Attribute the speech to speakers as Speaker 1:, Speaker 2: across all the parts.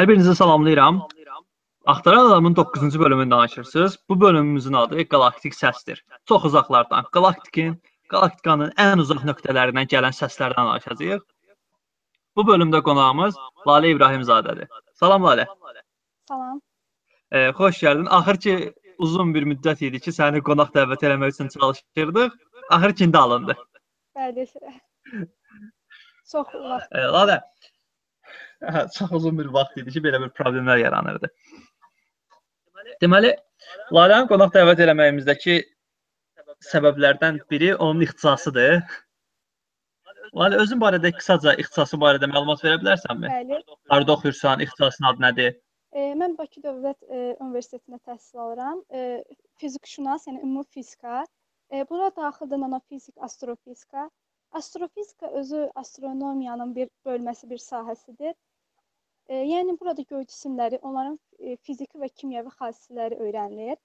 Speaker 1: Hər birinizi salamlayıram. Axtaran adamın 9-cu bölümünü danışırsınız. Bu bölümümüzün adı Qalaktik səsdir. Çox uzaqlardan, qalaktikin, qalaktikanın ən uzaq nöqtələrindən gələn səslərdən danışacağıq. Bu bölümdə qonağımız Lalə İbrahimzadədir. Salam Lalə.
Speaker 2: Salam.
Speaker 1: E, xoş gəldin. Axır ki uzun bir müddət idi ki, səni qonaq dəvət eləmək üçün çalışırdıq. Axır ki indi alındı.
Speaker 2: Bəli. Çox vaxt.
Speaker 1: E, Lalə, hə, çox uzun bir vaxt idi ki, belə bir problemlər yaranırdı. Deməli, Lalənin qonaq dəvət eləməyimizdəki səbəblərdən biri onun ixtisasıdır. Lalə özün barədə qısaca ixtisası barədə məlumat verə bilərsənmi?
Speaker 2: Bəli.
Speaker 1: Harda oxuyursan, ixtisasın adı nədir?
Speaker 2: E, mən Bakı Dövlət e, Universitetində təhsil alıram. E, fizikşünas, yəni ümumi fizika. E, bura daxildir nanofizik, astrofizika. Astrofizika özü astronomiyanın bir bölməsi, bir sahəsidir. Yəni burada göy cisimləri, onların e, fiziki və kimyəvi xassələri öyrənilir.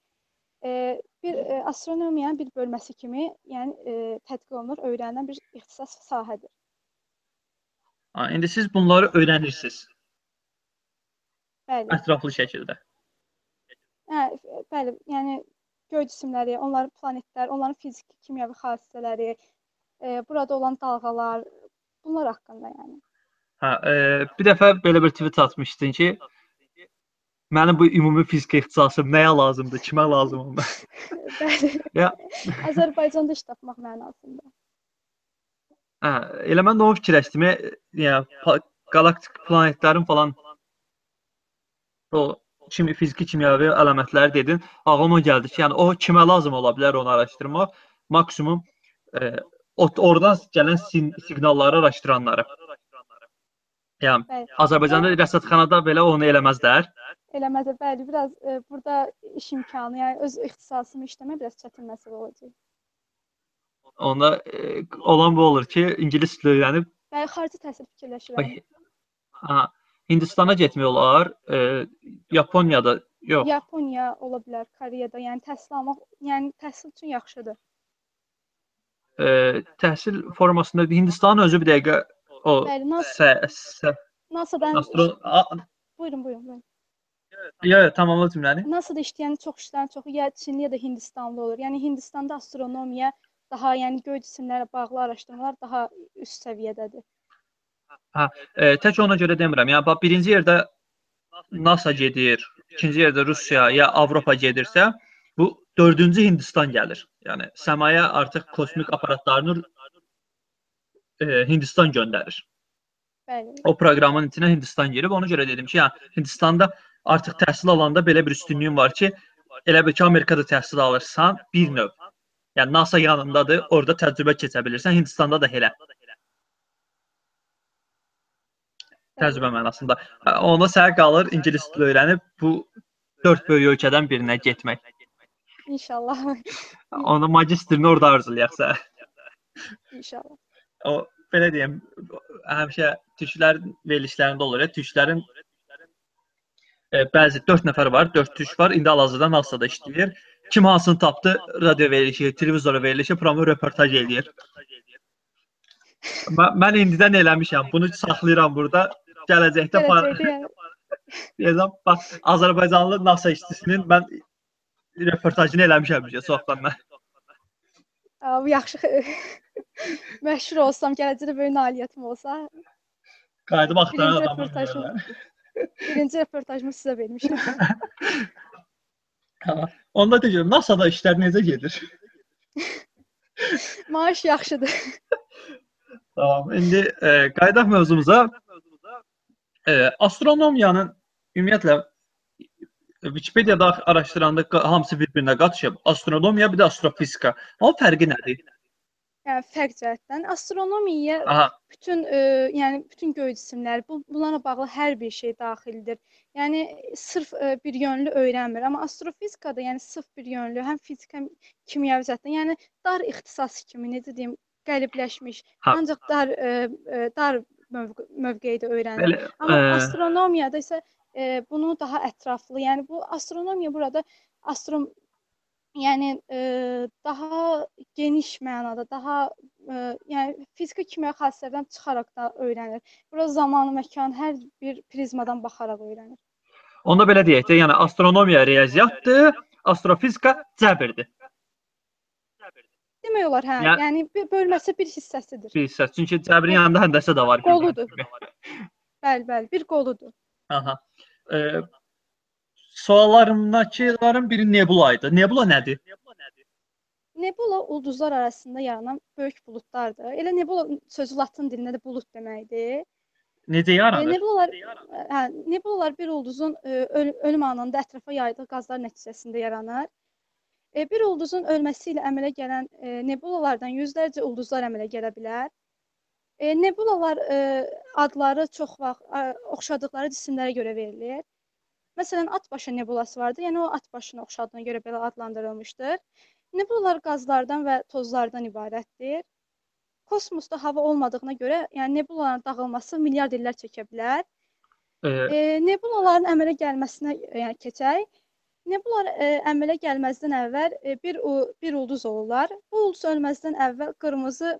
Speaker 2: Bir e, astronomiyanın bir bölməsi kimi, yəni e, tədqiq olunur, öyrənilən bir ixtisas sahədir.
Speaker 1: Ha, indi siz bunları öyrənirsiniz
Speaker 2: Bəli.
Speaker 1: ətraflı şəkildə.
Speaker 2: Hə, bəli, yəni göy cisimləri, onların planetlər, onların fiziki, kimyəvi xassələri, burada olan dalğalar, bunlar haqqında yəni.
Speaker 1: Hə, e, bir dəfə belə bir tweet atmışdın ki, mənim bu ümumi fizika ixtisasım nəyə lazımdır, kimə lazımam mən?
Speaker 2: Bəli.
Speaker 1: Ya.
Speaker 2: Azərbaycanda iş tapmaq mənasında.
Speaker 1: Hə, elə mən də onu fikirləşdim. e, pa- qalaktik planetlərin falan o kimi fiziki kimyəvi əlamətləri dedin. Ağlıma gəldi ki, yəni o kimə lazım ola bilər onu araşdırmaq. Maksimum e, oradan gələn siqnalları araşdıranları. Yəni
Speaker 2: Bəli.
Speaker 1: Azərbaycanda rəsədxanada belə onu eləməzlər.
Speaker 2: Eləmədə bəli, biraz e, burada iş imkanı, yəni öz ixtisasımı işləmək biraz çətin məsələ olacaq.
Speaker 1: Onda e, olan bu olur ki, ingilis dili öyrənib
Speaker 2: Bəli, xarici təhsil fikirləşirəm.
Speaker 1: ha, Hindistana getmək olar. E, Yaponiyada yox.
Speaker 2: Yaponiya ola bilər, Koreyada, yəni təhsil almaq, yəni təhsil üçün yaxşıdır.
Speaker 1: E, təhsil formasında Hindistanın özü bir dəqiqə o
Speaker 2: Bəli,
Speaker 1: sə,
Speaker 2: NASA-dan
Speaker 1: astro a,
Speaker 2: buyurun, buyurun, buyurun.
Speaker 1: ya, ya tamamla cümləni.
Speaker 2: NASA-da işləyən çox işlərin çoxu ya Çinli ya da Hindistanlı olur. Yəni Hindistanda astronomiya daha, yəni göy cisimlərlə bağlı araşdırmalar daha üst səviyyədədir.
Speaker 1: E, tək ona görə demirəm. Yəni bax birinci yerdə NASA gedir, ikinci yerdə Rusiya ya Avropa gedirsə, bu dördüncü Hindistan gəlir. Yəni səmaya artıq kosmik aparatlarını e, Hindistan göndərir.
Speaker 2: Bəli.
Speaker 1: O proqramın içinə Hindistan girib. Ona görə dedim ki, yəni Hindistanda artıq təhsil alanda belə bir üstünlüyün var ki, elə bil ki, Amerikada təhsil alırsan, bir növ. Yəni NASA yanındadır, orada təcrübə keçə bilirsən. Hindistanda da elə. Təcrübə mənasında. Hə, Onda sənə qalır ingilis dili öyrənib bu dörd böyük ölkədən birinə getmək.
Speaker 2: İnşallah.
Speaker 1: Onda magistrini orada arzulayaq sənə.
Speaker 2: İnşallah.
Speaker 1: O belə deyim, həmişə türklərin verilişlərində olur. ya, Türklərin e, bəzi 4 nəfər var, 4 türk var. İndi hal-hazırda NASA-da işləyir. Kim hansını tapdı, radio verilişi, televizora verilişi, promo röportaj eləyir. Mən, mən indidən eləmişəm. Bunu saxlayıram burada. Gələcəkdə par- deyəcəm, bax Azərbaycanlı NASA işçisinin mən röportajını eləmişəm bizə çoxdan mən.
Speaker 2: Bu yaxşı. Məşhur olsam, gələcəkdə böyük nailiyyətim olsa,
Speaker 1: Qayıdıb axtaran
Speaker 2: Birinci
Speaker 1: adamı.
Speaker 2: röportajım.
Speaker 1: görürlər.
Speaker 2: birinci röportajımı sizə vermişəm.
Speaker 1: Onda deyirəm, NASA-da işlər necə gedir?
Speaker 2: Maaş yaxşıdır.
Speaker 1: Tamam. İndi e, qayıdaq mövzumuza. E, astronomiyanın ümumiyyətlə Wikipediyada araşdıranda qa- hamısı bir-birinə qatışıb. Astronomiya bir də astrofizika. Amma fərqi nədir?
Speaker 2: Yəni fərq cəhətdən astronomiya
Speaker 1: Aha,
Speaker 2: bütün e, yəni bütün göy cisimlər, bu bunlarla bağlı hər bir şey daxildir. Yəni sırf e, bir yönlü öyrənmir, amma astrofizikada yəni sırf bir yönlü, həm fiziki, həm kimyəvi cəhətdən, yəni dar ixtisas kimi, necə deyim, qəlibləşmiş,
Speaker 1: Ha.
Speaker 2: ancaq dar e, e, dar mövqe, mövqedə öyrənilir.
Speaker 1: belə
Speaker 2: Amma
Speaker 1: e,
Speaker 2: astronomiyada isə e, bunu daha ətraflı, yəni bu astronomiya burada astrom yəni e, daha geniş mənada, daha ə, yəni fiziki kimya xassələrdən çıxaraq da öyrənir. Bura zaman, məkan, hər bir prizmadan baxaraq öyrənir.
Speaker 1: Onda belə deyək də, yəni astronomiya riyaziyyatdır, astrofizika cəbirdir.
Speaker 2: Demək olar, hə.
Speaker 1: Yəni-
Speaker 2: Yəni bir bölməsi bir hissəsidir.
Speaker 1: Bir hissə. Çünki cəbrin yanında həndəsə də var.
Speaker 2: Qoludur. Bəli, bəli, bir qoludur.
Speaker 1: Aha. E, suallarımdakıların biri nebula idi. Nebula nədir?
Speaker 2: Nebula ulduzlar arasında yaranan böyük buludlardır. Elə nebula sözü latın dilində də bulud deməkdir.
Speaker 1: Necə
Speaker 2: E,
Speaker 1: yaranır?
Speaker 2: nebulalar hə, nebulalar bir ulduzun e, öl ölüm anında ətrafa yaydığı qazlar nəticəsində yaranır. E, bir ulduzun ölməsi ilə əmələ gələn e, nebulalardan yüzlərcə ulduzlar əmələ gələ bilər. E, nebulalar e, adları çox vaxt e, oxşadıkları cisimlərə görə verilir. Məsələn, Atbaşı nebulası vardır. Yəni o Atbaşına oxşadığına görə belə adlandırılmışdır. Nebulalar qazlardan və tozlardan ibarətdir. Kosmosda hava olmadığına görə, yəni nebulaların dağılması milyard illər çəkə bilər.
Speaker 1: E,
Speaker 2: E, nebulaların əmələ gəlməsinə e, yəni keçək. Nebulalar e, əmələ gəlməzdən əvvəl e, bir bir ulduz olurlar. Bu ulduz ölməzdən əvvəl qırmızı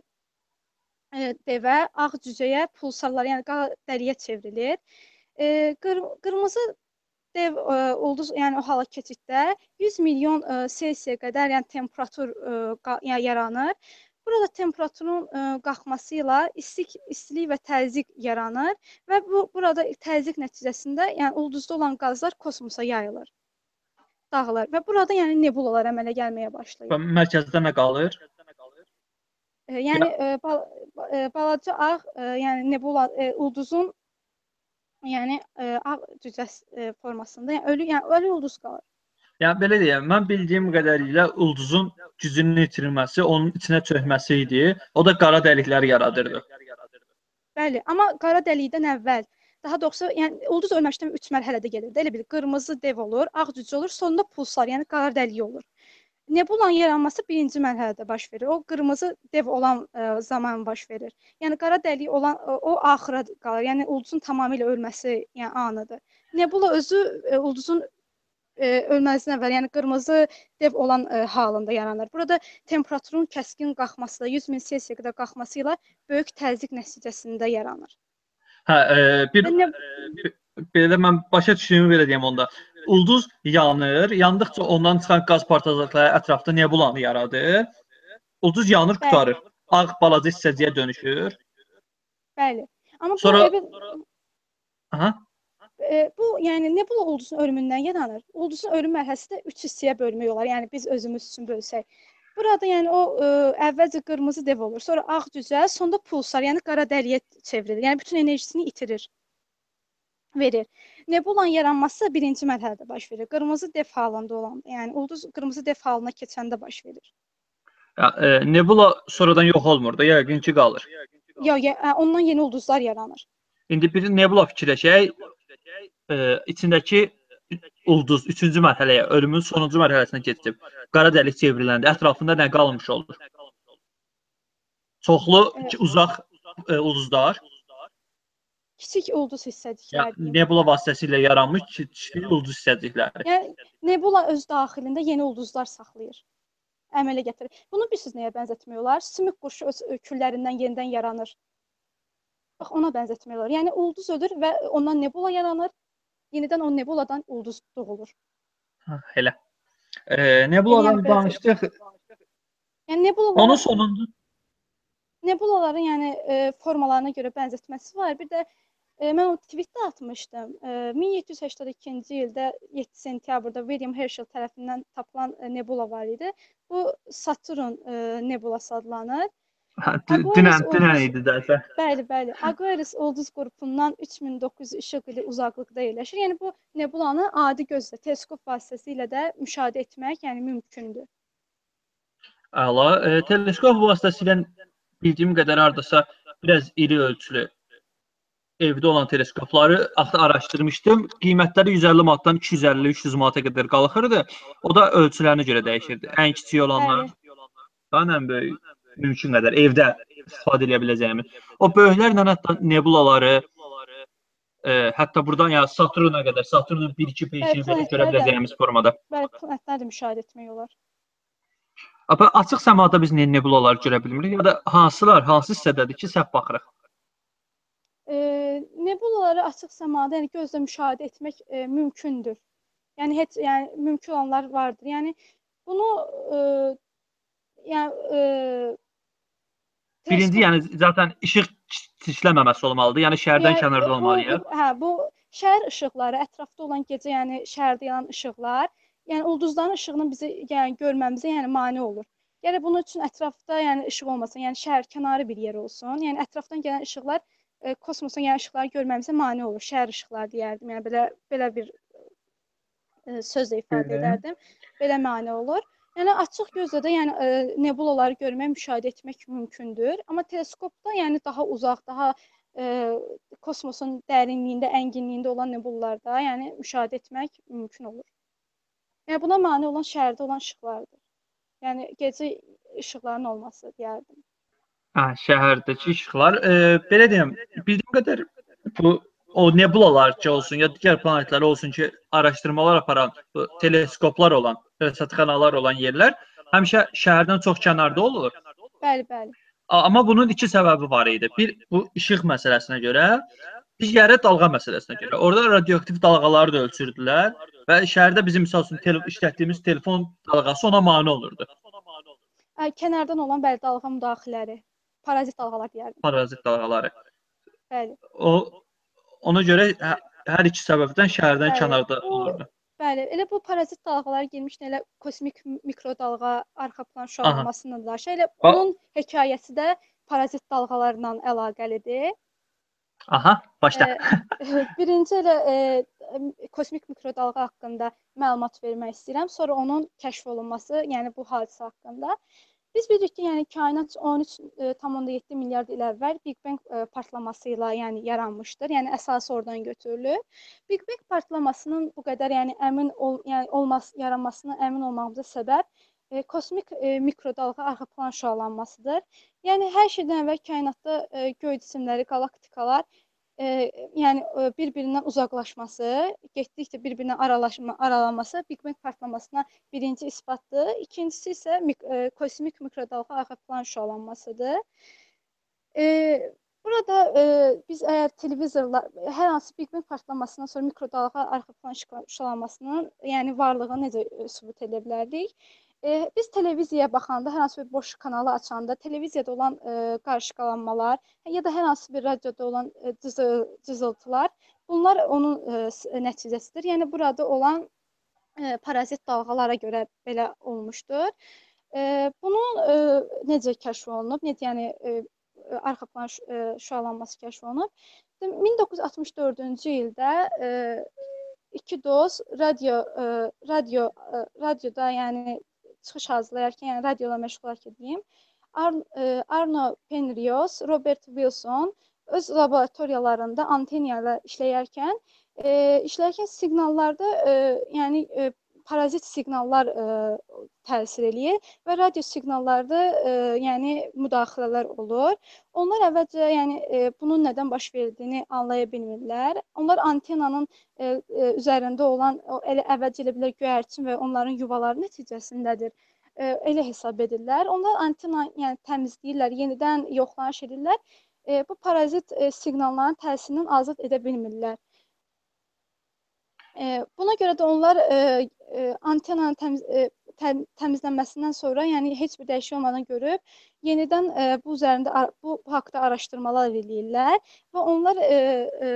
Speaker 2: devə, ağ cücəyə, pulsarlar, yəni qara dəliyə çevrilir. E, qır, qırmızı dev e, ulduz, yəni o hala keçiddə 100 milyon e, Selsiyə qədər, yəni temperatur e, yəni yaranır. Burada temperaturun e, qalxması ilə istik, istilik və təzyiq yaranır və bu burada təzyiq nəticəsində, yəni ulduzda olan qazlar kosmosa yayılır. Dağılır və burada yəni nebulalar əmələ gəlməyə başlayır.
Speaker 1: mərkəzdə nə qalır?
Speaker 2: Yəni e, bal, ba- e, balaca ağ, e, yəni nebula e, ulduzun yəni e, ağ cücəs e, formasında, yəni ölü, yəni ölü ulduz qalır.
Speaker 1: Yəni belə deyəm, mən bildiyim qədərilə ulduzun gücünün itirilməsi, onun içinə çökməsi idi. O da qara dəliklər yaradırdı.
Speaker 2: Bəli, amma qara dəlikdən əvvəl, daha doğrusu, yəni ulduz ölməzdən 3 mərhələdə gedir. də, Elə bil qırmızı dev olur, ağ cücə olur, sonunda pulsar, yəni qara dəlik olur. Nebulanın yaranması birinci mərhələdə baş verir. O qırmızı dev olan ə, zaman baş verir. Yəni qara dəlik olan ə, o axıra qalır. Yəni ulduzun tamamilə ölməsi, yəni anıdır. Nebula özü ə, ulduzun ə, ölməzdən əvvəl, yəni qırmızı dev olan ə, halında yaranır. Burada temperaturun kəskin qalxması da 100 min Selsiyə qədər qalxması ilə böyük təzyiq nəticəsində yaranır.
Speaker 1: Hə, e, bir
Speaker 2: Və ne-
Speaker 1: belə mən başa düşdüyümü belə deyim onda. Ulduz yanır, yandıqca ondan çıxan qaz parçacıqları ətrafda nebulanı yaradır. Ulduz yanır, qurtarır. Ağ balaca hissəciyə dönüşür.
Speaker 2: Bəli. Amma bu
Speaker 1: Sonra- Aha.
Speaker 2: e, bu yəni nebula ulduzun ölümündən yaranır. Ulduzun ölüm mərhələsi də 3 hissəyə bölmək olar. Yəni biz özümüz üçün bölsək. Burada yəni o ə, əvvəlcə qırmızı dev olur, sonra ağ cücə, sonda pulsar, yəni qara dəliyə çevrilir. Yəni bütün enerjisini itirir. Verir. Nebulanın yaranması birinci mərhələdə baş verir. Qırmızı dev halında olan, yəni ulduz qırmızı dev halına keçəndə baş verir.
Speaker 1: Ya, e, nebula sonradan yox olmur da, yəqin ki qalır.
Speaker 2: Yox, ya, ə, ondan yeni ulduzlar yaranır.
Speaker 1: İndi bir nebula fikirləşək. E, içindəki ulduz 3-cü mərhələyə, ölümün sonuncu mərhələsinə keçib qara dəlik çevriləndə ətrafında nə qalmış olur? Çoxlu uzaq e, ulduzlar,
Speaker 2: Kiçik ulduz hissəcikləri. deyim.
Speaker 1: nebula vasitəsilə yaranmış ki- kiçik ulduz hissəcikləri.
Speaker 2: Yəni nebula öz daxilində yeni ulduzlar saxlayır. Əmələ gətirir. Bunu bilirsiniz nəyə bənzətmək olar? Sümük qurşu öz küllərindən yenidən yaranır. Bax ona bənzətmək olar. Yəni ulduz ölür və ondan nebula yaranır. Yenidən o nebuladan ulduz doğulur.
Speaker 1: Ha, elə. E, nebuladan
Speaker 2: Yəni
Speaker 1: danışdıq.
Speaker 2: Yəni nebulalar
Speaker 1: Onun sonunda
Speaker 2: nebulaların yəni e, formalarına görə bənzətməsi var. Bir də e, mən o tweetdə atmışdım. E, 1782-ci ildə 7 sentyabrda William Herschel tərəfindən tapılan e, nebula var idi. Bu Saturn e, nebulası adlanır.
Speaker 1: d- dünən dünən idi dəfə.
Speaker 2: Bəli, bəli. Aquarius ulduz qrupundan 3900 işıq ili uzaqlıqda yerləşir. Yəni bu nebulanı adi gözlə, teleskop vasitəsilə də müşahidə etmək, yəni mümkündür.
Speaker 1: Əla. E, teleskop vasitəsilə bildiyim qədər hardasa biraz iri ölçülü evdə olan teleskopları araşdırmışdım. Qiymətləri 150 manatdan 250-300 manata qədər qalxırdı. O da ölçülərinə görə dəyişirdi. Ən kiçik olanlar, daha ən böyük mümkün qədər evdə istifadə edə biləcəyimiz. O böyüklərlə hətta nebulaları e, hətta burdan ya Saturna qədər, Saturnun 1-2 peşini belə görə biləcəyimiz formada.
Speaker 2: Bəli, planetləri də müşahidə etmək olar.
Speaker 1: Amma açıq səmada biz nebulalar görə bilmirik ya da hansılar, hansı hissədədir ki, səhv baxırıq?
Speaker 2: E, nebulaları açıq səmada, yəni gözlə müşahidə etmək e, mümkündür. Yəni heç yəni mümkün olanlar vardır. Yəni bunu e, yəni e,
Speaker 1: Birinci, yəni zaten işıq çirkləməməsi olmalıdır. Yəni şəhərdən
Speaker 2: yəni,
Speaker 1: kənarda
Speaker 2: bu, hə, bu şəhər işıqları, ətrafda olan gecə, yəni şəhərdə yanan işıqlar, yəni ulduzların işığını bizi yəni görməmizə yəni mane olur. Yəni bunun üçün ətrafda yəni işıq olmasın, yəni şəhər kənarı bir yer olsun. Yəni ətrafdan gələn işıqlar e, kosmosun yəni işıqları görməmizə mane olur. Şəhər işıqları deyərdim. Yəni belə belə bir e, sözlə ifadə
Speaker 1: Belə.
Speaker 2: edərdim. Belə mane olur. Yəni açıq gözlə də yəni e, nebulaları görmək, müşahidə etmək mümkündür. Amma teleskopda yəni daha uzaq, daha e, kosmosun dərinliyində, ənginliyində olan nebulalarda yəni müşahidə etmək mümkün olur. Yəni buna mane olan şəhərdə olan işıqlardır. Yəni gecə işıqlarının olması deyərdim.
Speaker 1: Hə, şəhərdəki işıqlar, e, belə deyim, bildiyim qədər bu o nebulalar ki olsun ya digər planetlər olsun ki, araşdırmalar aparan bu teleskoplar olan, rəsədxanalar olan yerlər həmişə şəhərdən çox kənarda olur.
Speaker 2: Bəli, bəli.
Speaker 1: Amma bunun iki səbəbi var idi. Bir bu işıq məsələsinə görə, digəri dalğa məsələsinə görə. Orada radioaktiv dalğaları da ölçürdülər və şəhərdə bizim məsəl üçün tele işlətdiyimiz telefon dalğası ona mane olurdu.
Speaker 2: Ə, kənardan olan bəli dalğa müdaxilələri, parazit dalğalar deyərdim.
Speaker 1: Parazit dalğaları.
Speaker 2: Bəli.
Speaker 1: O ona görə hə- hər iki səbəbdən şəhərdən
Speaker 2: Bəli,
Speaker 1: kənarda
Speaker 2: bu-
Speaker 1: olurdu.
Speaker 2: Bəli, elə bu parazit dalğalar girmişdi elə kosmik mikrodalğa arxa plan şüalanmasından da aşağı. Elə
Speaker 1: Ba-
Speaker 2: onun hekayəsi də parazit dalğalarla əlaqəlidir.
Speaker 1: Aha, başla.
Speaker 2: Ə, birinci elə e, kosmik mikrodalğa haqqında məlumat vermək istəyirəm. Sonra onun kəşf olunması, yəni bu hadisə haqqında. Biz bilirik ki, yəni kainat 13.7 milyard il əvvəl Big Bang e, partlaması ilə yəni yaranmışdır. Yəni əsası oradan götürülür. Big Bang partlamasının bu qədər yəni əmin ol, yəni olması, yaranmasına əmin olmağımıza səbəb e, kosmik e, mikrodalğa arxa plan şüalanmasıdır. Yəni hər şeydən əvvəl kainatda e, göy cisimləri, qalaktikalar e, yəni bir-birindən uzaqlaşması, getdikcə bir-birinə aralaşma, aralanması Big Bang partlamasına birinci isbatdır. İkincisi isə mik e, kosmik mikrodalğa arxa plan şüalanmasıdır. E, burada e, biz əgər televizorlar hər hansı Big Bang partlamasından sonra mikrodalğa arxa plan şüa- şüalanmasının yəni varlığını necə sübut edə bilərdik? E, biz televiziyaya baxanda, hər hansı bir boş kanalı açanda, televiziyada olan e, qarşıqalanmalar ya da hər hansı bir radioda olan e, cızı, cızıltılar, bunlar onun e, s- nəticəsidir. Yəni burada olan e, parazit dalğalara görə belə olmuşdur. E, bunun e, necə kəşf olunub? Necə yəni e, e, arxa plan e, şüalanması kəşf olunub? 1964-cü ildə e, iki dost radio e, radio e, radioda yəni çıxış hazırlayarkən, yəni radiola məşğul olarkən deyim, Ar e, Arno Penrios, Robert Wilson öz laboratoriyalarında antena ilə işləyərkən, e, işləyərkən siqnallarda e, yəni e, parazit siqnallar e, təsir eləyir və radio siqnallarda e, yəni müdaxilələr olur. Onlar əvvəlcə yəni e, bunun nədən baş verdiyini anlaya bilmirlər. Onlar antenanın e, e, üzərində olan elə əvvəlcə elə bilər göyərçin və onların yuvaları nəticəsindədir. E, elə hesab edirlər. Onlar antena yəni təmizləyirlər, yenidən yoxlanış edirlər. E, bu parazit e, siqnalların təsirindən azad edə bilmirlər. Buna görə də onlar e, e, antenanın təmiz, e, təm, təmizlənməsindən sonra, yəni heç bir dəyişiklik olmadan görüb, yenidən e, bu üzərində bu, haqqda araşdırmalar eləyirlər və onlar e, e,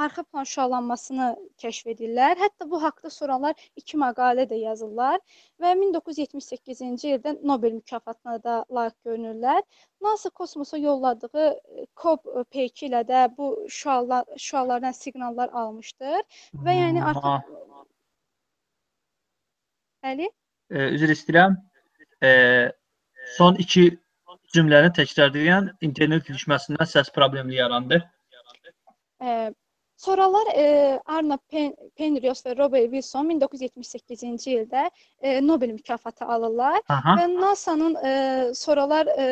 Speaker 2: arxa plan şüalanmasını kəşf edirlər. Hətta bu haqqda sonralar iki məqalə də yazırlar və 1978-ci ildə Nobel mükafatına da layiq görünürlər. NASA kosmosa yolladığı e, COP-P2 ilə də bu şüalar şüalardan siqnallar almışdır və yəni arxa Bəli.
Speaker 1: e, üzr istəyirəm. E, son iki cümləni təkrarlayan internet ilişməsindən səs problemi yarandı.
Speaker 2: Ə, sonralar e, Arno Pen Penrose və Robert Wilson 1978-ci ildə e, Nobel mükafatı alırlar
Speaker 1: Aha.
Speaker 2: və NASA-nın e, sonralar e,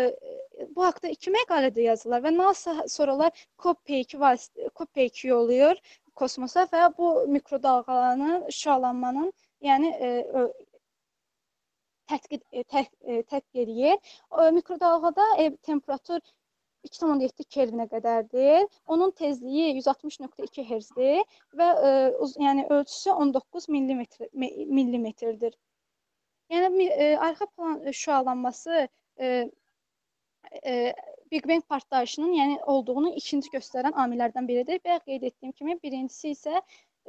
Speaker 2: bu haqqda iki məqalə də yazırlar və NASA sonralar COP2 vasitə COP2 yollayır kosmosa və bu mikrodalğaların şüalanmanın yəni e, tədqiq e, tək, e, tədqiq eləyir. Mikrodalğada e, temperatur 2.7 Kelvinə qədərdir. Onun tezliyi 160.2 Hz-dir və ə, uz, yəni ölçüsü 19 millimetr millimetrdir. Yəni ə, arxa plan şüalanması ə, ə, Big Bang partlayışının yəni olduğunu ikinci göstərən amillərdən biridir. Və qeyd etdiyim kimi, birincisi isə e,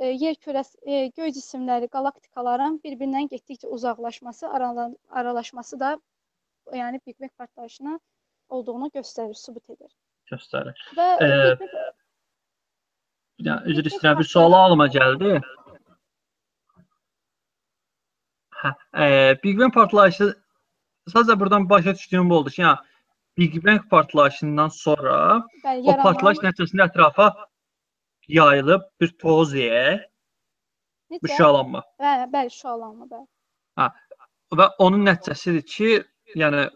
Speaker 2: yer kürəsi, ə, e, göy cisimləri, qalaktikaların bir-birindən getdikcə uzaqlaşması, aralaşması da yəni Big Bang partlayışına olduğunu göstərir, sübut edir.
Speaker 1: Göstərir.
Speaker 2: Və
Speaker 1: e, Big Bang Yəni üzr istəyirəm, bir sual ağlıma gəldi. Hə, e, Big Bang partlayışı sadəcə buradan başa düşdüyüm bu oldu ki, yəni Big Bang partlayışından sonra
Speaker 2: Bəli,
Speaker 1: o partlayış nəticəsində ətrafa yayılıb bir toz yə
Speaker 2: Necə?
Speaker 1: şüalanma.
Speaker 2: Bəli, bəli, şüalanma, bəli.
Speaker 1: Hə. Və onun nəticəsidir ki, yəni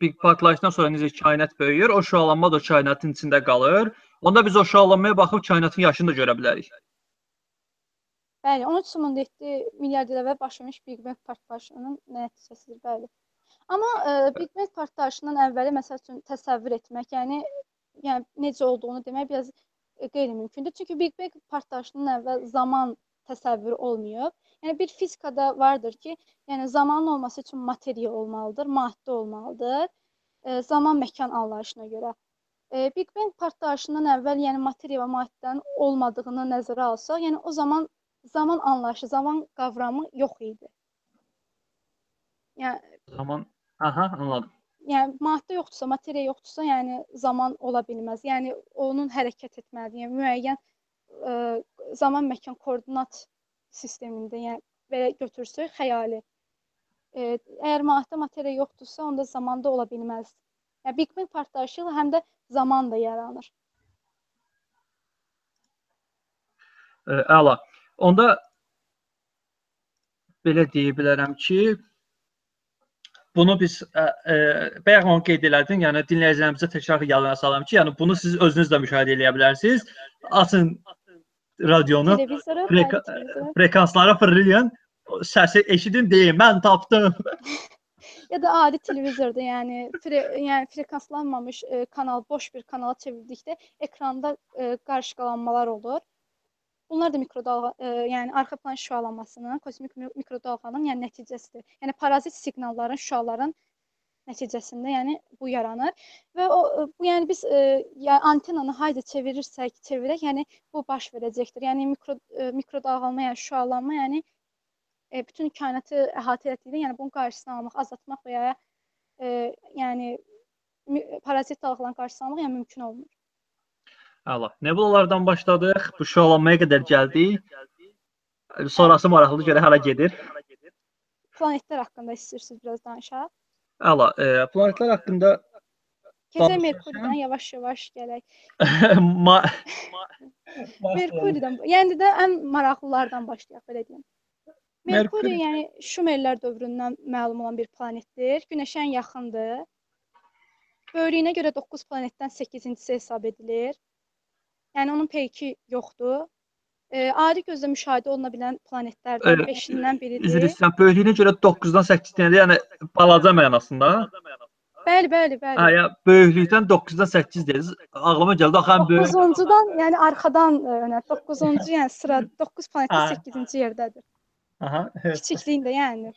Speaker 1: Big partlayışdan sonra necə kainat böyüyür, o şüalanma da kainatın içində qalır. Onda biz o şüalanmaya baxıb kainatın yaşını da görə bilərik.
Speaker 2: Bəli, 13.7 milyard il əvvəl baş vermiş Big Bang partlayışının nəticəsidir, bəli. Amma ə, e, Big Bang partlayışından əvvəli məsəl üçün təsəvvür etmək, yəni yəni necə olduğunu demək biraz qeyri-mümkündür. Çünki Big Bang partlayışından əvvəl zaman təsəvvürü olmayıb. Yəni bir fizikada vardır ki, yəni zamanın olması üçün materiya olmalıdır, maddə olmalıdır. E, zaman məkan anlayışına görə. E, Big Bang partlayışından əvvəl yəni materiya və maddənin olmadığını nəzərə alsaq, yəni o zaman zaman anlayışı, zaman qavramı yox idi.
Speaker 1: Yəni zaman Aha, anladım.
Speaker 2: Yəni maddə yoxdursa, materiya yoxdursa, yəni zaman ola bilməz. Yəni onun hərəkət etməlidir. Yəni müəyyən ə, e, zaman məkan koordinat sistemində, yəni belə götürsək xəyali. Ə, e, əgər maddə materiya yoxdursa, onda zaman da ola bilməz. Yəni Big Bang partlayışı ilə həm də zaman da yaranır.
Speaker 1: Ə, əla. Onda belə deyə bilərəm ki, Bunu biz ə, ə, bayaq onu qeyd elədin, yəni dinləyicilərimizə təkrar yadına salam ki, yəni bunu siz özünüz də müşahidə edə bilərsiniz. Açın radionu, freka frekanslara fırlayın, səsi eşidin deyin, mən tapdım.
Speaker 2: ya da adi televizorda, yəni fre yəni frekanslanmamış ə, kanal, boş bir kanala çevirdikdə ekranda ə, qarışqalanmalar olur. Bunlar da mikrodalğa, e, yəni arxa plan şüalanmasının, kosmik mikrodalğanın yəni nəticəsidir. Yəni parazit siqnalların, şüaların nəticəsində yəni bu yaranır və o e, bu yəni biz e, yəni antenanı hayda çevirirsək, çevirək, yəni bu baş verəcəkdir. Yəni mikro ə, mikrodalğalama, yəni şüalanma, yəni ə, bütün kainatı əhatə etdikdə, yəni bunun qarşısını almaq, azaltmaq və ya ə, yəni parazit dalğaların qarşısını almaq yəni mümkün olmur.
Speaker 1: Əla. Nebulalardan başladıq, bu şüalanmaya qədər gəldik. Sonrası maraqlıdır, görə hara gedir?
Speaker 2: Planetlər haqqında istəyirsiniz biraz danışaq?
Speaker 1: Əla, e, planetlər haqqında
Speaker 2: Keçək Merkuridən yavaş-yavaş gələk.
Speaker 1: Ma
Speaker 2: Merkuridən, yəni də ən maraqlılardan başlayaq belə deyim. Merkuri, Merkuri yəni Şumerlər dövründən məlum olan bir planetdir. Günəşə yaxındır. Böyüklüyünə görə 9 planetdən 8-incisi hesab edilir. Yəni onun peyki yoxdur. E, adi gözlə müşahidə oluna bilən planetlərdən 5-indən biridir.
Speaker 1: Üzr istəyirəm, böyüklüyünə görə 9-dan 8-dəndir, yəni balaca mənasında.
Speaker 2: Bəli, bəli, bəli.
Speaker 1: Hə, yəni böyüklükdən 9-dan 8 dediniz. Ağlıma gəldi axı ən böyük.
Speaker 2: 9-uncudan, yəni arxadan önə 9-uncu, yəni sıra 9 planetdə 8-ci yerdədir.
Speaker 1: Aha.
Speaker 2: Kiçikliyində yəni.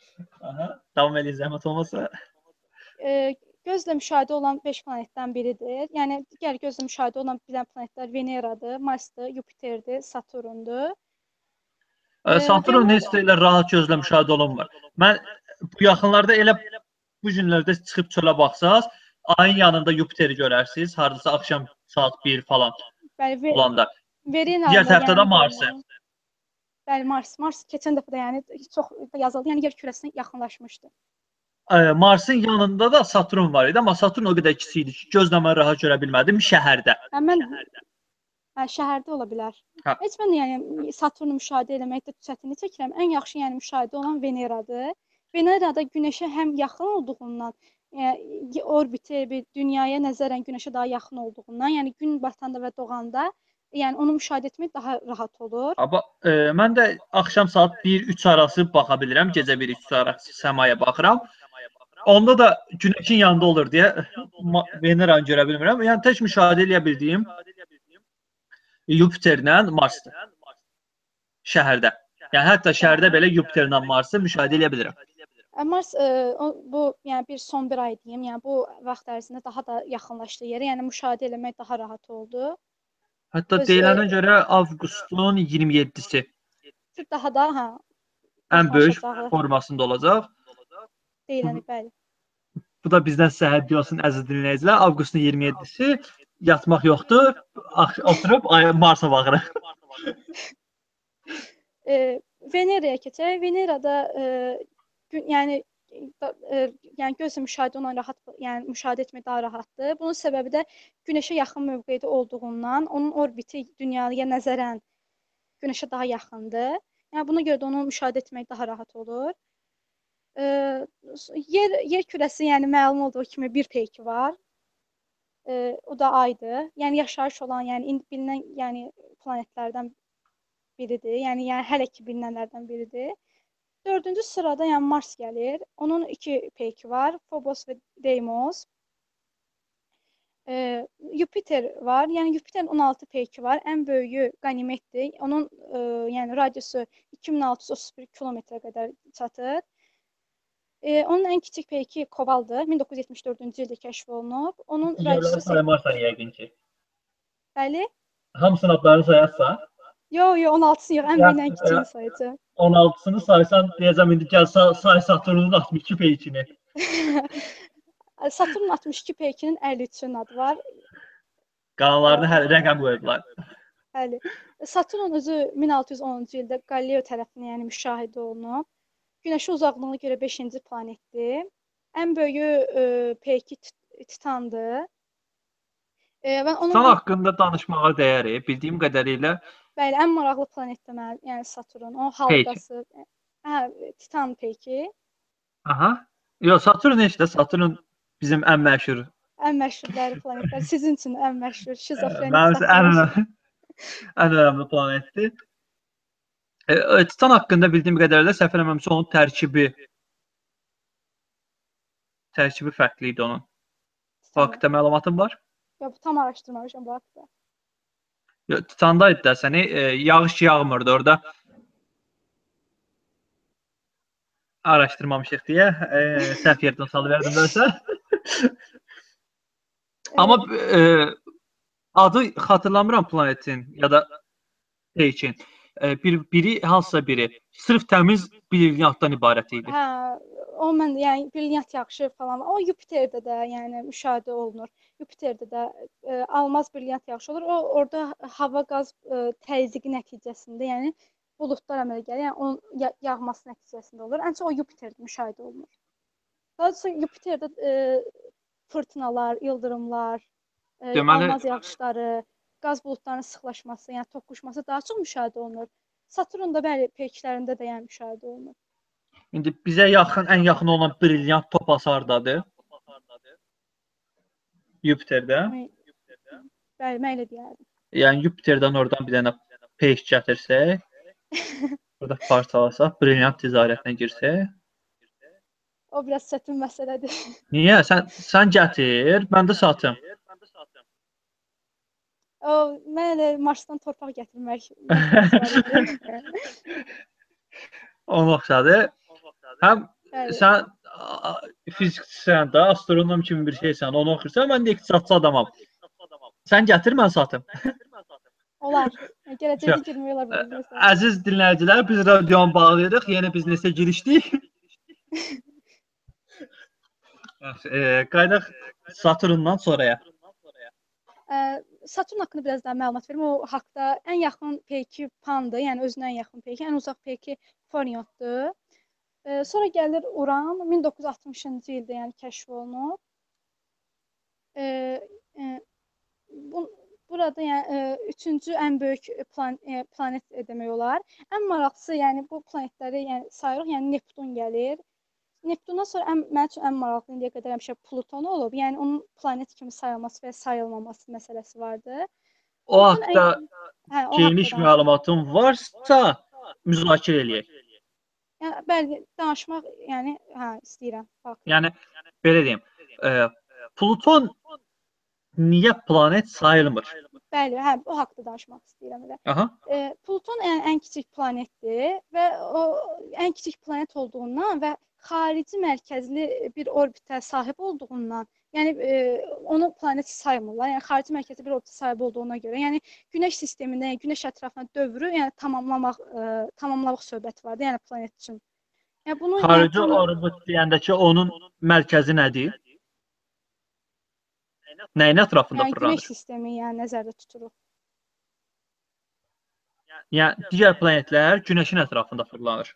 Speaker 1: Aha. Davam edin zəhmət olmasa.
Speaker 2: E, gözlə müşahidə olan 5 planetdən biridir. Yəni digər gözlə müşahidə olan bilən planetlər Veneradır, Marsdır, Yupiterdir, Saturndur.
Speaker 1: Saturn heç də elə rahat gözlə müşahidə olunmur. Mən bu yaxınlarda elə bu günlərdə çıxıb çölə baxsaz, ayın yanında Yupiteri görərsiniz, hardasa axşam saat 1 falan.
Speaker 2: Bəli,
Speaker 1: olanda.
Speaker 2: Venera.
Speaker 1: Digər tərəfdə də Marsı.
Speaker 2: Bəli, Mars. Mars keçən dəfə də yəni çox yazıldı. Yəni yer kürəsinə yaxınlaşmışdı.
Speaker 1: Marsın yanında da Saturn var idi, amma Saturn o qədər kiçik idi ki, gözlə mən rahat görə bilmədim şəhərdə.
Speaker 2: Hə, mən şəhərdə. Hə, şəhərdə ola bilər. Hə. Heç mən yəni Saturnu müşahidə etməkdə çətinlik çəkirəm. Ən yaxşı yəni müşahidə olan Veneradır. Venerada Günəşə həm yaxın olduğundan, yəni orbiti bir dünyaya nəzərən Günəşə daha yaxın olduğundan, yəni gün batanda və doğanda yəni onu müşahidə etmək daha rahat olur.
Speaker 1: Amma e, mən də axşam saat 1-3 arası baxa bilirəm. Gecə 1-3 arası səmaya baxıram. Onda da günəşin yanında olur deyə Veneranı görə bilmirəm. Yəni tək müşahidə edə bildiyim Yupiterlə Marsdır. Şəhərdə. Yəni hətta şəhərdə belə Yupiterlə Marsı müşahidə edə bilirəm.
Speaker 2: Mars ə, o, bu yəni bir son bir ay deyim, yəni bu vaxt ərzində daha da yaxınlaşdı yerə, yəni müşahidə etmək daha rahat oldu.
Speaker 1: Hətta
Speaker 2: Öz,
Speaker 1: deyilənə
Speaker 2: ə,
Speaker 1: görə avqustun 27-si
Speaker 2: Daha da hə
Speaker 1: ən böyük
Speaker 2: yaxınlaşacaqlar.
Speaker 1: formasında olacaq.
Speaker 2: Deyiləni bəli.
Speaker 1: Bu da bizdən hədiyyə olsun əziz dinləyicilər. Avqustun 27-si yatmaq yoxdur. Oturub Marsa baxırıq.
Speaker 2: E, Veneraya keçək. Venerada e, gün, yəni e, yəni gözlə müşahidə olan rahat, yəni müşahidə etmək daha rahatdır. Bunun səbəbi də Günəşə yaxın mövqedə olduğundan, onun orbiti dünyaya nəzərən Günəşə daha yaxındır. Yəni buna görə də onu müşahidə etmək daha rahat olur. E, yer yer kürəsi, yəni məlum olduğu kimi bir peyki var. E, o da aydır. Yəni yaşayış olan, yəni indi bilinən, yəni planetlərdən biridir. Yəni yəni hələ ki bilinənlərdən biridir. Dördüncü sırada yəni Mars gəlir. Onun iki peyki var. Phobos və Deimos. E, Yupiter var. Yəni Yupiterin 16 peyki var. Ən böyüyü Qanimeddir. Onun e, yəni radiusu 2631 kilometrə qədər çatır. E, onun ən kiçik peyki Kovaldır. 1974-cü ildə kəşf olunub. Onun radiusu
Speaker 1: saymarsan yəqin ki.
Speaker 2: bəli.
Speaker 1: Hamısının adlarını sayarsan,
Speaker 2: Yo, yo 16-sı yox. Ən
Speaker 1: Ya,
Speaker 2: böyüyü ən kiçiyini sayacağam.
Speaker 1: 16-sını saysan deyəcəm indi gəl say Saturnun 62 peykini.
Speaker 2: Saturnun 62 peykinin 53-ün adı var.
Speaker 1: Qalanlarını hər rəqəm qoyublar.
Speaker 2: Bəli. Saturn özü 1610-cu ildə Galileo tərəfindən yəni müşahidə olunub. Günəşə uzaqlığına görə 5-ci planetdir. Ən böyüyü e, peyki Tit- Titandır. E, və onun
Speaker 1: Titan haqqında danışmağa dəyər. e. Bildiyim qədərilə
Speaker 2: bəli ən maraqlı planetdir mənim, yəni Saturn. O halqası. Hə, Titan peyki.
Speaker 1: Aha. Yox, Saturn heç də Saturn bizim ən məşhur.
Speaker 2: Ən məşhurları planetlər. Sizin üçün ən məşhur şizofrenik.
Speaker 1: Mənim ən ən önəmli planetdir. E, e, Titan haqqında bildiyim qədərilə səhv eləmirəmsə onun tərkibi tərkibi fərqli idi onun. Bu
Speaker 2: Titan.
Speaker 1: haqqda məlumatın var?
Speaker 2: Yox, tam araşdırmamışam bu haqqda.
Speaker 1: Yox, Titanda idi də səni e, yağış yağmırdı orada. Araşdırmamışıq deyə e, səhv yerdən salıverdim dərsə. Amma e, adı xatırlamıram planetin ya da peykin. E, bir biri hansısa biri sırf təmiz brilyantdan ibarət idi.
Speaker 2: Hə, o mən yəni brilyant yağışı falan. O Yupiterdə də yəni müşahidə olunur. Yupiterdə də e, almaz brilyant yağışı olur. O orada hava qaz e, təzyiqi nəticəsində, yəni buludlar əmələ gəlir. Yəni onun ya yağması nəticəsində olur. Ən çox o Yupiterdə müşahidə olunur. Daha sonra Yupiterdə e, fırtınalar, ildırımlar, e,
Speaker 1: Deməli-
Speaker 2: almaz yağışları, qaz buludlarının sıxlaşması, yəni toqquşması daha çox müşahidə olunur. Saturnda bəli, peyklərində də yəni müşahidə olunur.
Speaker 1: İndi bizə yaxın, ən yaxın olan brilyant topası hardadır? Yupiterdə.
Speaker 2: Bəli, mən elə deyərdim.
Speaker 1: Yəni Yupiterdən oradan bir dənə peyk gətirsək, burada parçalasaq, brilyant ticarətinə girsək.
Speaker 2: O biraz çətin məsələdir.
Speaker 1: Niyə? Sən sən gətir, mən də satım.
Speaker 2: O mən elə Marsdan torpaq gətirmək.
Speaker 1: Onun oxşadı. Həm
Speaker 2: Bəli.
Speaker 1: sən fizikçisən də, astronom kimi bir şeysən, onu oxuyursan, mən də iqtisadçı adamam. Sən gətir, mən satım.
Speaker 2: Olar. Gələcəkdə girmək olar bu.
Speaker 1: Əziz dinləyicilər, biz radionu bağlayırıq, yeni biznesə girişdik. Yaxşı, e, qaydaq Saturndan sonraya.
Speaker 2: Ə, Saturn haqqında biraz daha məlumat verim. O haqqda ən yaxın peyki Pandır, yəni özünə ən yaxın peyki, ən uzaq peyki Foriondur. Ə, sonra gəlir Uran 1960-cı ildə yəni kəşf olunub. Ə, ə, bu burada yəni ə, üçüncü ən böyük plan ə, planet demək olar. Ən maraqlısı, yəni bu planetləri yəni sayırıq, yəni Neptun gəlir. Neptundan sonra ən mənim üçün ən maraqlı indiyə qədər həmişə Pluton olub. Yəni onun planet kimi sayılması və sayılmaması məsələsi vardı.
Speaker 1: o
Speaker 2: o
Speaker 1: geniş məlumatın varsa müzakirə eləyək.
Speaker 2: Yəni bəli, danışmaq, yəni hə, istəyirəm. Bax.
Speaker 1: Yəni belə deyim, e, Pluton niyə planet sayılmır?
Speaker 2: Bəli, hə, o haqqda danışmaq istəyirəm elə.
Speaker 1: Aha.
Speaker 2: E, Pluton ən, ən kiçik planetdir və o ən kiçik planet olduğundan və xarici mərkəzli bir orbitə sahib olduğundan, yəni e, onu planet saymırlar. Yəni xarici mərkəzli bir orbitə sahib olduğuna görə, yəni Günəş sistemində, yəni Günəş ətrafına dövrü, yəni tamamlamaq e, tamamlamaq söhbəti var da, yəni planet üçün. Yəni bunu
Speaker 1: Xarici
Speaker 2: yəni,
Speaker 1: orbit deyəndə ki, onun mərkəzi nədir? Nəyin ətrafında
Speaker 2: yəni Günəş
Speaker 1: fırlanır?
Speaker 2: sistemi yəni nəzərdə tuturuq.
Speaker 1: Yəni digər planetlər Günəşin ətrafında fırlanır.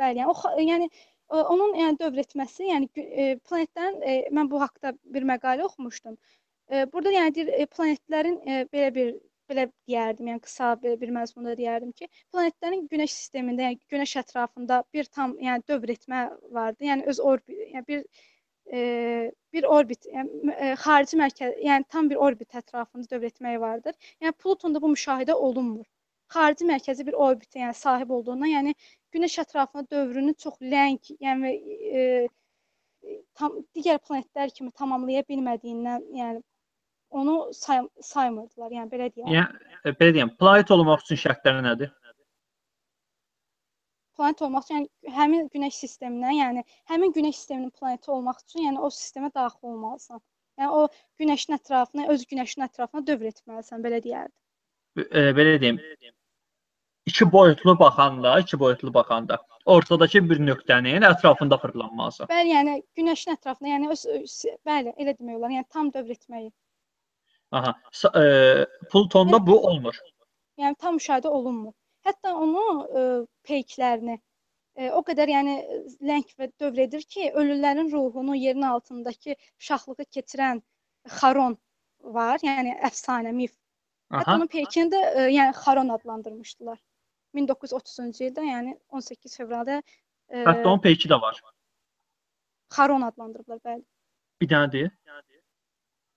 Speaker 2: Bəli, yəni o yəni e, onun yəni dövr etməsi, yəni e, planetlərin e, mən bu haqqda bir məqalə oxumuşdum. E, burada yəni deyir planetlərin belə bir belə deyərdim, yəni qısa belə bir məzmunda deyərdim ki, planetlərin Günəş sistemində, yəni Günəş ətrafında bir tam yəni dövr etmə vardı. Yəni öz orbit, yəni bir e, bir orbit, yəni e, xarici mərkəz, yəni tam bir orbit ətrafında dövr etməyi vardır. Yəni Plutonda bu müşahidə olunmur. Xarici mərkəzi bir orbitə yəni sahib olduğundan, yəni Günəş ətrafında dövrünü çox ləng, yəni e, tam digər planetlər kimi tamamlaya bilmədiyindən, yəni onu say saymırdılar, yəni belə deyək.
Speaker 1: Yəni e, belə deyim, planet olmaq üçün şərtləri nədir?
Speaker 2: Planet olmaq üçün yəni həmin Günəş sistemindən, yəni həmin Günəş sisteminin planeti olmaq üçün, yəni o sistemə daxil olmalısan. Yəni o Günəşin ətrafına, öz Günəşin ətrafına dövr etməlisən, belə deyərdim.
Speaker 1: E, belə deyim, iki boyutlu baxanda, iki boyutlu baxanda ortadakı bir nöqtənin ətrafında fırlanmalısan.
Speaker 2: Bəli, yəni Günəşin ətrafında, yəni öz, öz bəli, elə demək olar. Yəni tam dövr etməyi.
Speaker 1: Aha. E, Plutonda bu olmur.
Speaker 2: Yəni tam müşahidə olunmur. Hətta onu e, peyklərini e, o qədər yəni ləng və dövr edir ki, ölülərin ruhunu yerin altındakı şaxlığı keçirən Xaron var, yəni əfsanə, mif. Hətta
Speaker 1: Aha.
Speaker 2: onun peykini də e, yəni Xaron adlandırmışdılar. 1930-cu ildə, yəni 18 fevralda e,
Speaker 1: Hətta onun peyki də var.
Speaker 2: Xaron adlandırıblar, bəli.
Speaker 1: Bir dənədir.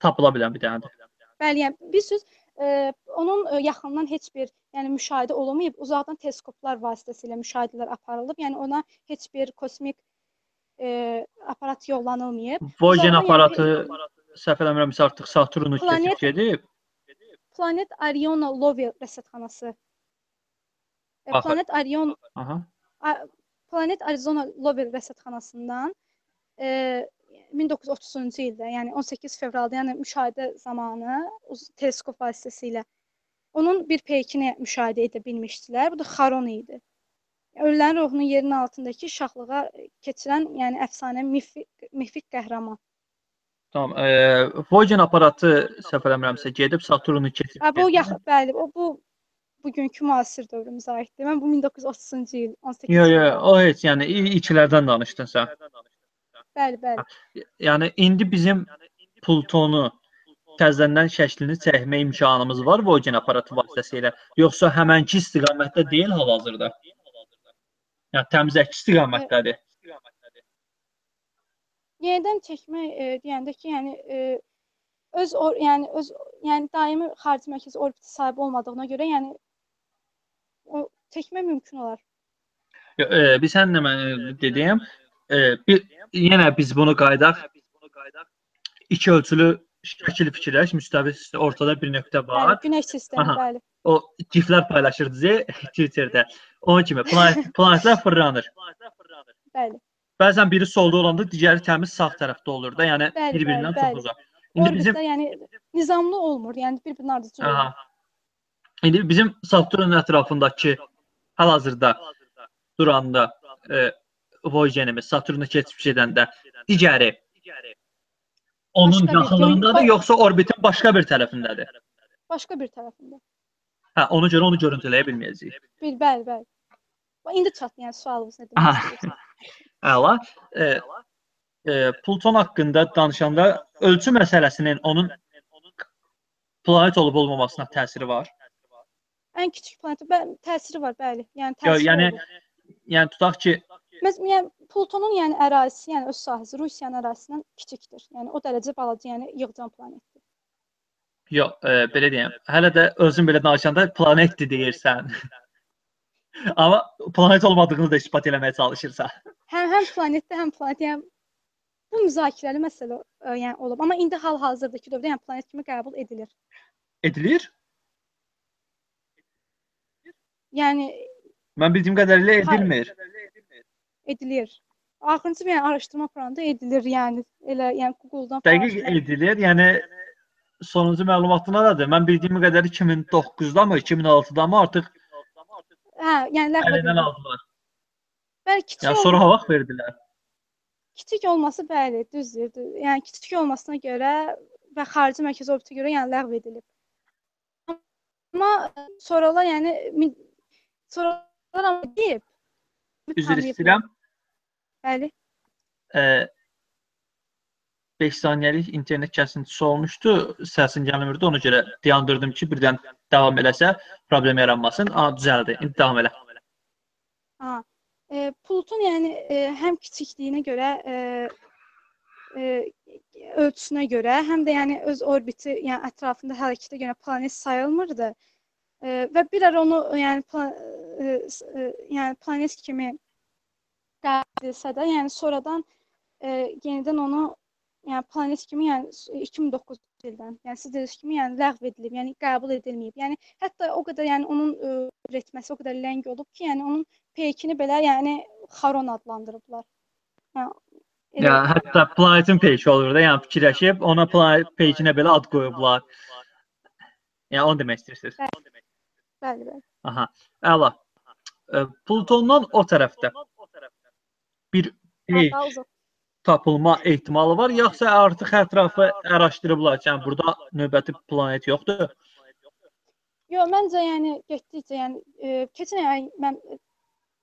Speaker 1: Tapıla bilən bir dənədir.
Speaker 2: Bəli, yəni bir söz e, onun e, yaxından heç bir, yəni müşahidə olunmayıb, uzaqdan teleskoplar vasitəsilə müşahidələr aparılıb. Yəni ona heç bir kosmik e, aparat yollanılmayıb.
Speaker 1: Voyager
Speaker 2: yəni,
Speaker 1: aparatı səhv eləmirəmsə artıq Saturnu keçib gedib.
Speaker 2: Planet Ariona Lovel rəsədxanası. E,
Speaker 1: Baxın.
Speaker 2: Planet Arion
Speaker 1: Aha.
Speaker 2: Planet Arizona Lovel rəsədxanasından e, 1930-cu ildə, yəni 18 fevralda, yəni müşahidə zamanı teleskop vasitəsilə onun bir peykini müşahidə edə bilmişdilər. Bu da Xaron idi. Ölülərin ruhunu yerin altındakı şaxlığa keçirən, yəni əfsanə mifik, mifik qəhrəman.
Speaker 1: Tamam. E, Voyager aparatı səhv eləmirəmsə gedib Saturnu keçib.
Speaker 2: Ha, bu yaxın, bəli, o bu bugünkü müasir dövrümüzə aiddir. Mən bu 1930-cu il 18
Speaker 1: Yo yo,
Speaker 2: fevral.
Speaker 1: o heç yəni ikilərdən danışdın sən.
Speaker 2: Bəli, bəli.
Speaker 1: Yəni indi bizim Plutonu təzədən şəklini çəkmə imkanımız var Voyager aparatı vasitəsilə, yoxsa həmənki istiqamətdə deyil hal-hazırda? Yəni təmiz əks istiqamətdədir.
Speaker 2: Yenidən çəkmək e, deyəndə ki, yəni e, öz or, yəni öz yəni daimi xarici mərkəzi orbitə sahib olmadığına görə, yəni o çəkmək mümkün olar.
Speaker 1: Yo, E, biz səninlə mən dediyim, e, bir yenə biz bunu qaydaq iki ölçülü şəkil fikirləş, müstəvi ortada bir nöqtə
Speaker 2: Bəli,
Speaker 1: var.
Speaker 2: Günəş sistemi,
Speaker 1: Aha.
Speaker 2: bəli.
Speaker 1: O giflər paylaşırdınız Twitterdə. Onun kimi planet planetlər fırlanır.
Speaker 2: Bəli.
Speaker 1: Bəzən biri solda olanda digəri təmiz sağ tərəfdə olur da, yəni
Speaker 2: Bəli,
Speaker 1: bir-birindən
Speaker 2: bəli,
Speaker 1: çox
Speaker 2: bəli.
Speaker 1: uzaq. İndi bizim
Speaker 2: Orbitlər yəni nizamlı olmur, yəni bir-birinin ardıcıl
Speaker 1: aha.
Speaker 2: olmur.
Speaker 1: İndi bizim Saturnun ətrafındakı hal-hazırda duranda e, Voyagerimiz Saturnu keçib gedəndə digəri onun
Speaker 2: Başqa bir
Speaker 1: yaxınlığındadır,
Speaker 2: gün-
Speaker 1: yoxsa orbitin başqa bir tərəfindədir?
Speaker 2: Başqa bir tərəfində.
Speaker 1: Hə, ona görə onu görüntüləyə bilməyəcəyik.
Speaker 2: Bir, bəli, bəli. Bax, İndi çat, yəni sualınız nə
Speaker 1: Aha.
Speaker 2: demək istəyirsiniz?
Speaker 1: Əla. E, e, Pluton haqqında danışanda ölçü məsələsinin onun planet olub olmamasına təsiri var.
Speaker 2: Ən kiçik planet, bəli, təsiri var, bəli. Yəni
Speaker 1: Yo,
Speaker 2: təsiri
Speaker 1: yəni
Speaker 2: olur.
Speaker 1: yəni tutaq ki,
Speaker 2: Məsələn, yəni Plutonun yəni ərazisi, yəni öz sahəsi Rusiyanın ərazisindən kiçikdir. Yəni o dərəcə balaca, yəni yığcam planetdir.
Speaker 1: Yox, e, belə deyim. Hələ də özün belə danışanda planetdir deyirsən. Amma planet olmadığını da isbat eləməyə çalışırsan.
Speaker 2: Həm həm planetdə, həm planet, yəni bu müzakirəli məsələ ə, yəni olub. Amma indi hal-hazırdakı dövrdə yəni planet kimi qəbul edilir.
Speaker 1: Edilir?
Speaker 2: Yəni
Speaker 1: Mən bildiyim qədərilə edilmir.
Speaker 2: edilir. Axırıncı yəni, araşdırma aparanda edilir, yəni elə yəni Google-dan
Speaker 1: Dəqiq edilir. Yəni sonuncu məlumatın nədir? Mən bildiyim qədəri 2009-da mı, 2006-da mı artıq
Speaker 2: Hə, yəni ləğv
Speaker 1: aldılar.
Speaker 2: Bəli, kiçik,
Speaker 1: Yəni sonra vaxt verdilər.
Speaker 2: kiçik olması bəli, düzdür. dü- Yəni kiçik olmasına görə və xarici mərkəzi orbitə görə yəni ləğv edilib. Amma sonralar yəni sonralar amma deyib
Speaker 1: Üzr istəyirəm.
Speaker 2: Bəli.
Speaker 1: Ə, 5 saniyəlik internet kəsintisi olmuşdu. Səsin gəlmirdi. Ona görə dayandırdım ki, birdən davam eləsə problem yaranmasın. A, düzəldi. İndi davam elə.
Speaker 2: Ha. E, Plutun yəni e, həm kiçikliyinə görə e, e, ölçüsünə görə, həm də yəni öz orbiti, yəni ətrafında hərəkətə görə planet sayılmırdı. E, və bir ara onu yəni pla e, s- e, yəni planet kimi qəbul edilsə də, yəni sonradan e, yenidən onu yəni planet kimi yəni s- 2009 ildən, yəni siz dediyiniz kimi yəni ləğv edilib, yəni qəbul edilməyib. Yəni hətta o qədər yəni onun e, üretməsi o qədər ləng olub ki, yəni onun peykini belə yəni Xaron adlandırıblar. Hə. elə-
Speaker 1: Ya hətta planetin peyki olur da, yəni fikirləşib ona peykinə belə ad qoyublar. Yəni onu demək istəyirsiniz.
Speaker 2: Bəli, bəli.
Speaker 1: Aha. Əla. Ə, Plutondan o tərəfdə bir
Speaker 2: Daha uzaq.
Speaker 1: Tapılma ehtimalı var, yoxsa artıq ətrafı araşdırıblar ki, yəni burada növbəti planet yoxdur?
Speaker 2: Yox, məncə yəni getdikcə yəni e, keçən ay mən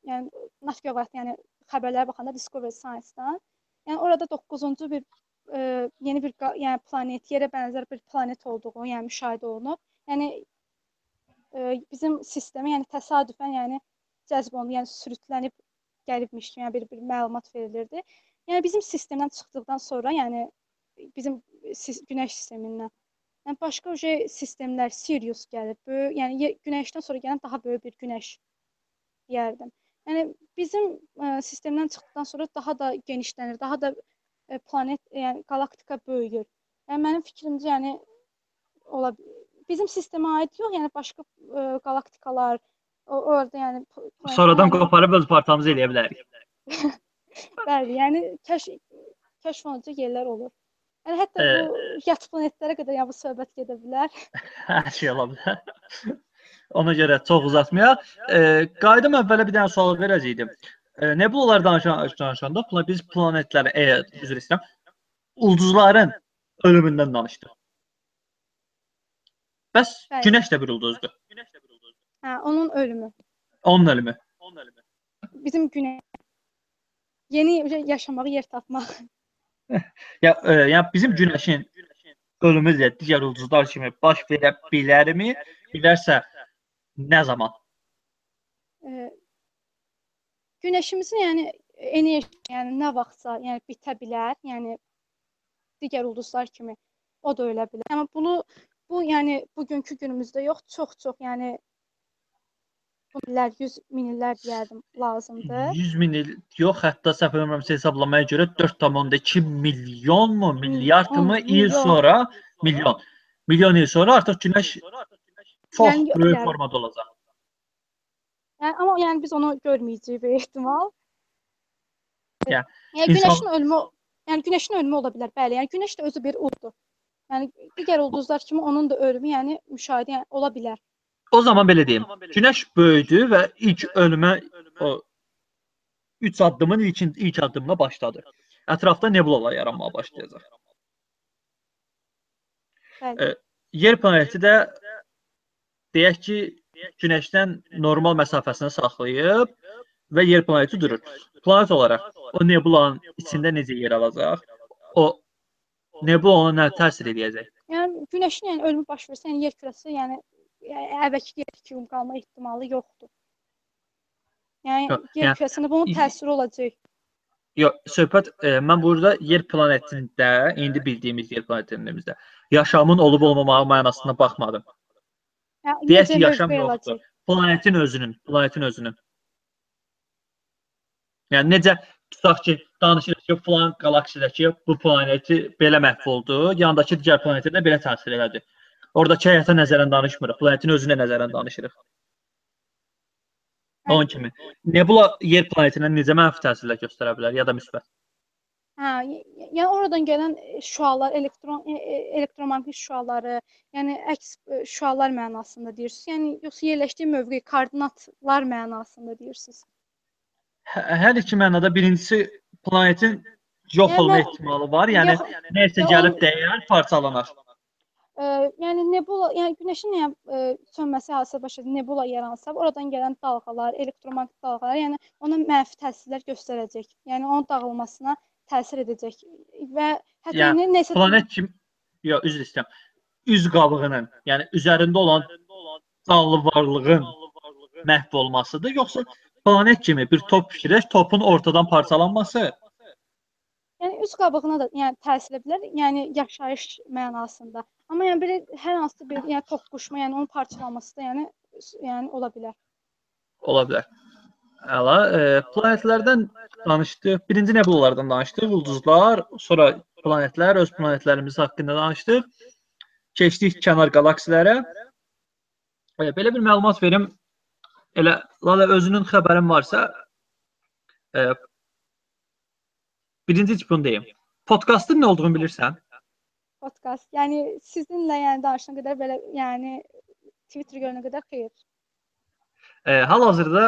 Speaker 2: yəni Navigator yəni xəbərlərə baxanda Discovery Science-dan yəni orada 9-cu bir e, yeni bir yəni planet, yerə bənzər bir planet olduğu yəni müşahidə olunub. Yəni e, bizim sistemə yəni təsadüfən yəni cəzb olundu, yəni sürütlənib gəlibmiş kimi yəni bir, bir məlumat verilirdi. Yəni bizim sistemdən çıxdıqdan sonra, yəni bizim sis- günəş sistemindən Yəni başqa uje sistemlər Sirius gəlib. Böyük, yəni yer- günəşdən sonra gələn daha böyük bir günəş deyərdim. Yəni bizim ə, sistemdən çıxdıqdan sonra daha da genişlənir, daha da ə, planet, yəni qalaktika böyüyür. Yəni mənim fikrimcə, yəni ola bi- bizim sistemə aid yox, yəni başqa ə, qalaktikalar o orada yəni p- planet-
Speaker 1: Sonradan
Speaker 2: yəni-
Speaker 1: qoparıb öz parçamızı eləyə bilərik.
Speaker 2: Bəli, yəni kəşf kəşf olunacaq yerlər olur. Yəni hətta
Speaker 1: Ə,
Speaker 2: bu yat planetlərə qədər yəni bu söhbət gedə bilər.
Speaker 1: Hər şey ola bilər. Ona görə çox uzatmayaq. E, qayıdım əvvələ bir dənə sual verəcəydim. E, nebulalar danışan danışanda biz planetləri, e, üzr istəyirəm, ulduzların ölümündən danışdıq. Bəs
Speaker 2: Bəli.
Speaker 1: Günəş də bir ulduzdur.
Speaker 2: Hə, onun ölümü.
Speaker 1: Onun ölümü.
Speaker 2: Bizim günə yeni yaşamağa yer tapmaq.
Speaker 1: Ya, e, yəni bizim Günəşin ölümü də digər ulduzlar kimi baş verə bilərmi? Bilərsə nə zaman?
Speaker 2: Ə, Günəşimizin yəni enerji, yəni nə vaxtsa, yəni bitə bilər, yəni digər ulduzlar kimi o da ölə bilər. Amma bunu bu yəni bugünkü günümüzdə yox, çox-çox yəni bu illər, 100 min illər deyərdim lazımdır.
Speaker 1: 100 min il yox, hətta səhv eləmirəmsə hesablamaya görə 4.2 milyon mu, milyard mı
Speaker 2: Milyon,
Speaker 1: il sonra milyon. Milyon il sonra artıq Günəş çox
Speaker 2: Yəni,
Speaker 1: böyük
Speaker 2: yəni-
Speaker 1: formada olacaq.
Speaker 2: Yəni amma yəni biz onu görməyəcəyik bir ehtimal.
Speaker 1: Yəni,
Speaker 2: Yəni
Speaker 1: insan-
Speaker 2: günəşin ölümü, yəni günəşin ölümü ola bilər. Bəli, yəni günəş də özü bir ulduzdur. Yəni digər ulduzlar kimi onun da ölümü yəni müşahidə yəni, ola bilər.
Speaker 1: O zaman belə deyim. Günəş böyüdü və ilk ölümə o 3 addımın ilk ilk addımına başladı. Ətrafda nebulalar yaranmağa başlayacaq.
Speaker 2: Bəli.
Speaker 1: E, Yer planeti də deyək ki, Günəşdən normal məsafəsini saxlayıb və yer planeti durur. Planet olaraq o nebulanın içində necə yer alacaq? O nebula ona nə təsir edəcək?
Speaker 2: Yəni günəşin yəni ölümü baş versə, yəni yer kürəsi yəni, əvvəlki yer kimi qalma ehtimalı yoxdur. Yəni
Speaker 1: Yox,
Speaker 2: yer
Speaker 1: yəni-
Speaker 2: kürəsinə bunun təsiri olacaq.
Speaker 1: Yox, söhbət e, mən burada yer planetində, indi bildiyimiz yer planetimizdə yaşamın olub olmamağı mənasına baxmadım.
Speaker 2: Hə,
Speaker 1: ki, yaşam yoxdur. Planetin özünün, planetin özünün. Yəni necə tutaq ki, danışırıq ki, falan qalaksidəki bu planeti belə məhv oldu, yandakı digər planetə də belə təsir elədi. Oradakı həyata nəzərən danışmırıq, planetin özünə nəzərən danışırıq. Onun kimi. Nebula yer planetinə necə mənfi təsirlər göstərə bilər ya da müsbət?
Speaker 2: Hə, yəni oradan gələn şüalar, elektron e, e, elektromaqnit şüaları, yəni əks e, şüalar mənasında deyirsiniz. Yəni yoxsa yerləşdiyi mövqe, koordinatlar mənasında deyirsiniz.
Speaker 1: Hə- Hər iki mənada birincisi planetin yox
Speaker 2: Yəni
Speaker 1: olma ehtimalı var. Yəni
Speaker 2: Yox,
Speaker 1: nəsə
Speaker 2: yox,
Speaker 1: gəlib dəyər, parçalanar.
Speaker 2: E, yəni nebula, yəni günəşin yəni, e, sönməsi hadisəsi baş verdi, nebula yaransa, oradan gələn dalğalar, elektromaqnit dalğalar, yəni ona mənfi təsirlər göstərəcək. Yəni onun dağılmasına təsir edəcək və hətta
Speaker 1: Yəni,
Speaker 2: nəsə
Speaker 1: Planet kim? Yox, üzr istəyirəm. Üz qabığının, yəni üzərində olan canlı varlığın məhv olmasıdır, yoxsa planet kimi bir top fikirləş, topun ortadan parçalanması?
Speaker 2: Üz qabığına da yəni təsir edə bilər, yəni yaşayış mənasında. Amma yəni belə hər hansı bir yəni toqquşma, yəni onun parçalanması da yəni yəni ola bilər.
Speaker 1: Ola bilər. Əla, e, planetlərdən danışdıq. Birinci nebulalardan danışdıq, ulduzlar, sonra planetlər, öz planetlərimiz haqqında danışdıq. Keçdik kənar qalaksilərə. E, belə bir məlumat verim. Elə Lala özünün xəbərin varsa, e, birinci deyim. Podkastın nə olduğunu bilirsən?
Speaker 2: Podkast. Yəni sizinlə yəni danışana qədər belə yəni Twitter görənə qədər xeyir.
Speaker 1: E, hal-hazırda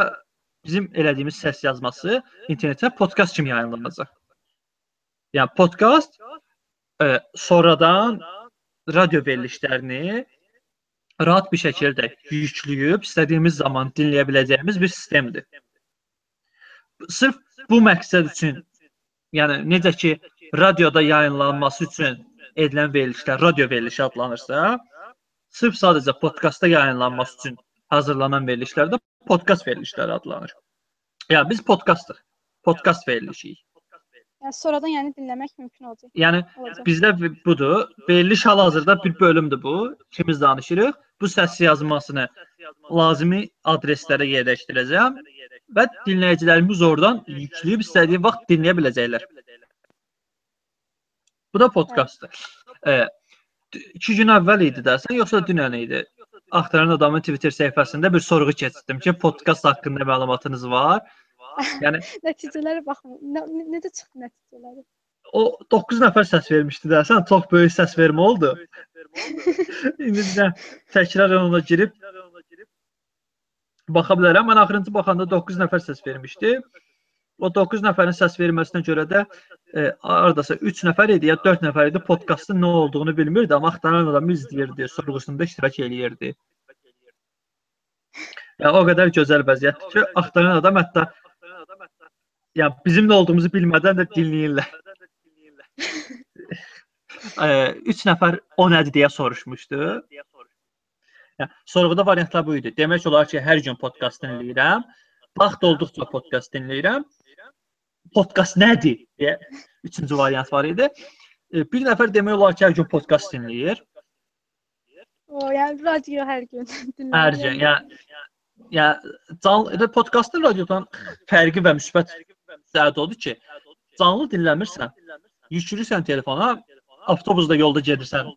Speaker 1: bizim elədiyimiz səs yazması internetə podkast kimi yayımlanacaq. Yəni podkast e, sonradan radio verilişlərini rahat bir şəkildə yükləyib istədiyimiz zaman dinləyə biləcəyimiz bir sistemdir. Sırf bu məqsəd üçün, yəni necə ki radioda yayımlanması üçün edilən verilişlər radio verilişi adlanırsa, sırf sadəcə podkastda yayımlanması üçün hazırlanan verilişlər də podkast verilişləri adlanır. Ya biz podkastıq. Podkast verilişiyik.
Speaker 2: Yəni sonradan yəni dinləmək mümkün olacaq.
Speaker 1: Yəni
Speaker 2: Olacaq.
Speaker 1: bizdə budur. Veriliş hal-hazırda bir bölümdür bu. İkimiz danışırıq. Bu səs yazmasını lazımi adreslərə yerləşdirəcəm və dinləyicilərimiz oradan yükləyib istədiyi vaxt dinləyə biləcəklər. Bu da podkastdır. E, 2 gün əvvəl idi dəsən, yoxsa dünən idi? Axtaran adamın Twitter səhifəsində bir sorğu keçirdim ki, podkast haqqında məlumatınız var? Yəni
Speaker 2: Nəticələrə baxın. Nə, necə çıxdı nəticələri?
Speaker 1: o 9 nəfər səs vermişdi dəsən, çox böyük səs vermə oldu. İndi də təkrar ona girib baxa bilərəm. Mən axırıncı baxanda 9 nəfər səs vermişdi. O 9 nəfərin səs verməsinə görə də e, hardasa 3 nəfər idi ya 4 nəfər idi podkastın nə olduğunu bilmirdi, amma axtaran adam izləyirdi, sorğusunda iştirak eləyirdi. Ya o qədər gözəl vəziyyətdir ki, axtaran adam hətta ya bizim nə olduğumuzu bilmədən də dinləyirlər. 3 nəfər o nədir deyə soruşmuşdu. Ya, sorğuda variantlar bu idi. Demək olar ki, hər gün podkast dinləyirəm. Vaxt olduqca podkast dinləyirəm. Podkast nədir deyə üçüncü variant var idi. E, Bir nəfər demək olar ki, hər gün podkast dinləyir.
Speaker 2: O, yəni radio hər gün dinləmək.
Speaker 1: Hər gün. Yəni ya canlı podkastın radiodan fərqi və müsbət cəhət odur ki, canlı dinləmirsən. Yükləyirsən telefona, avtobusda yolda gedirsən.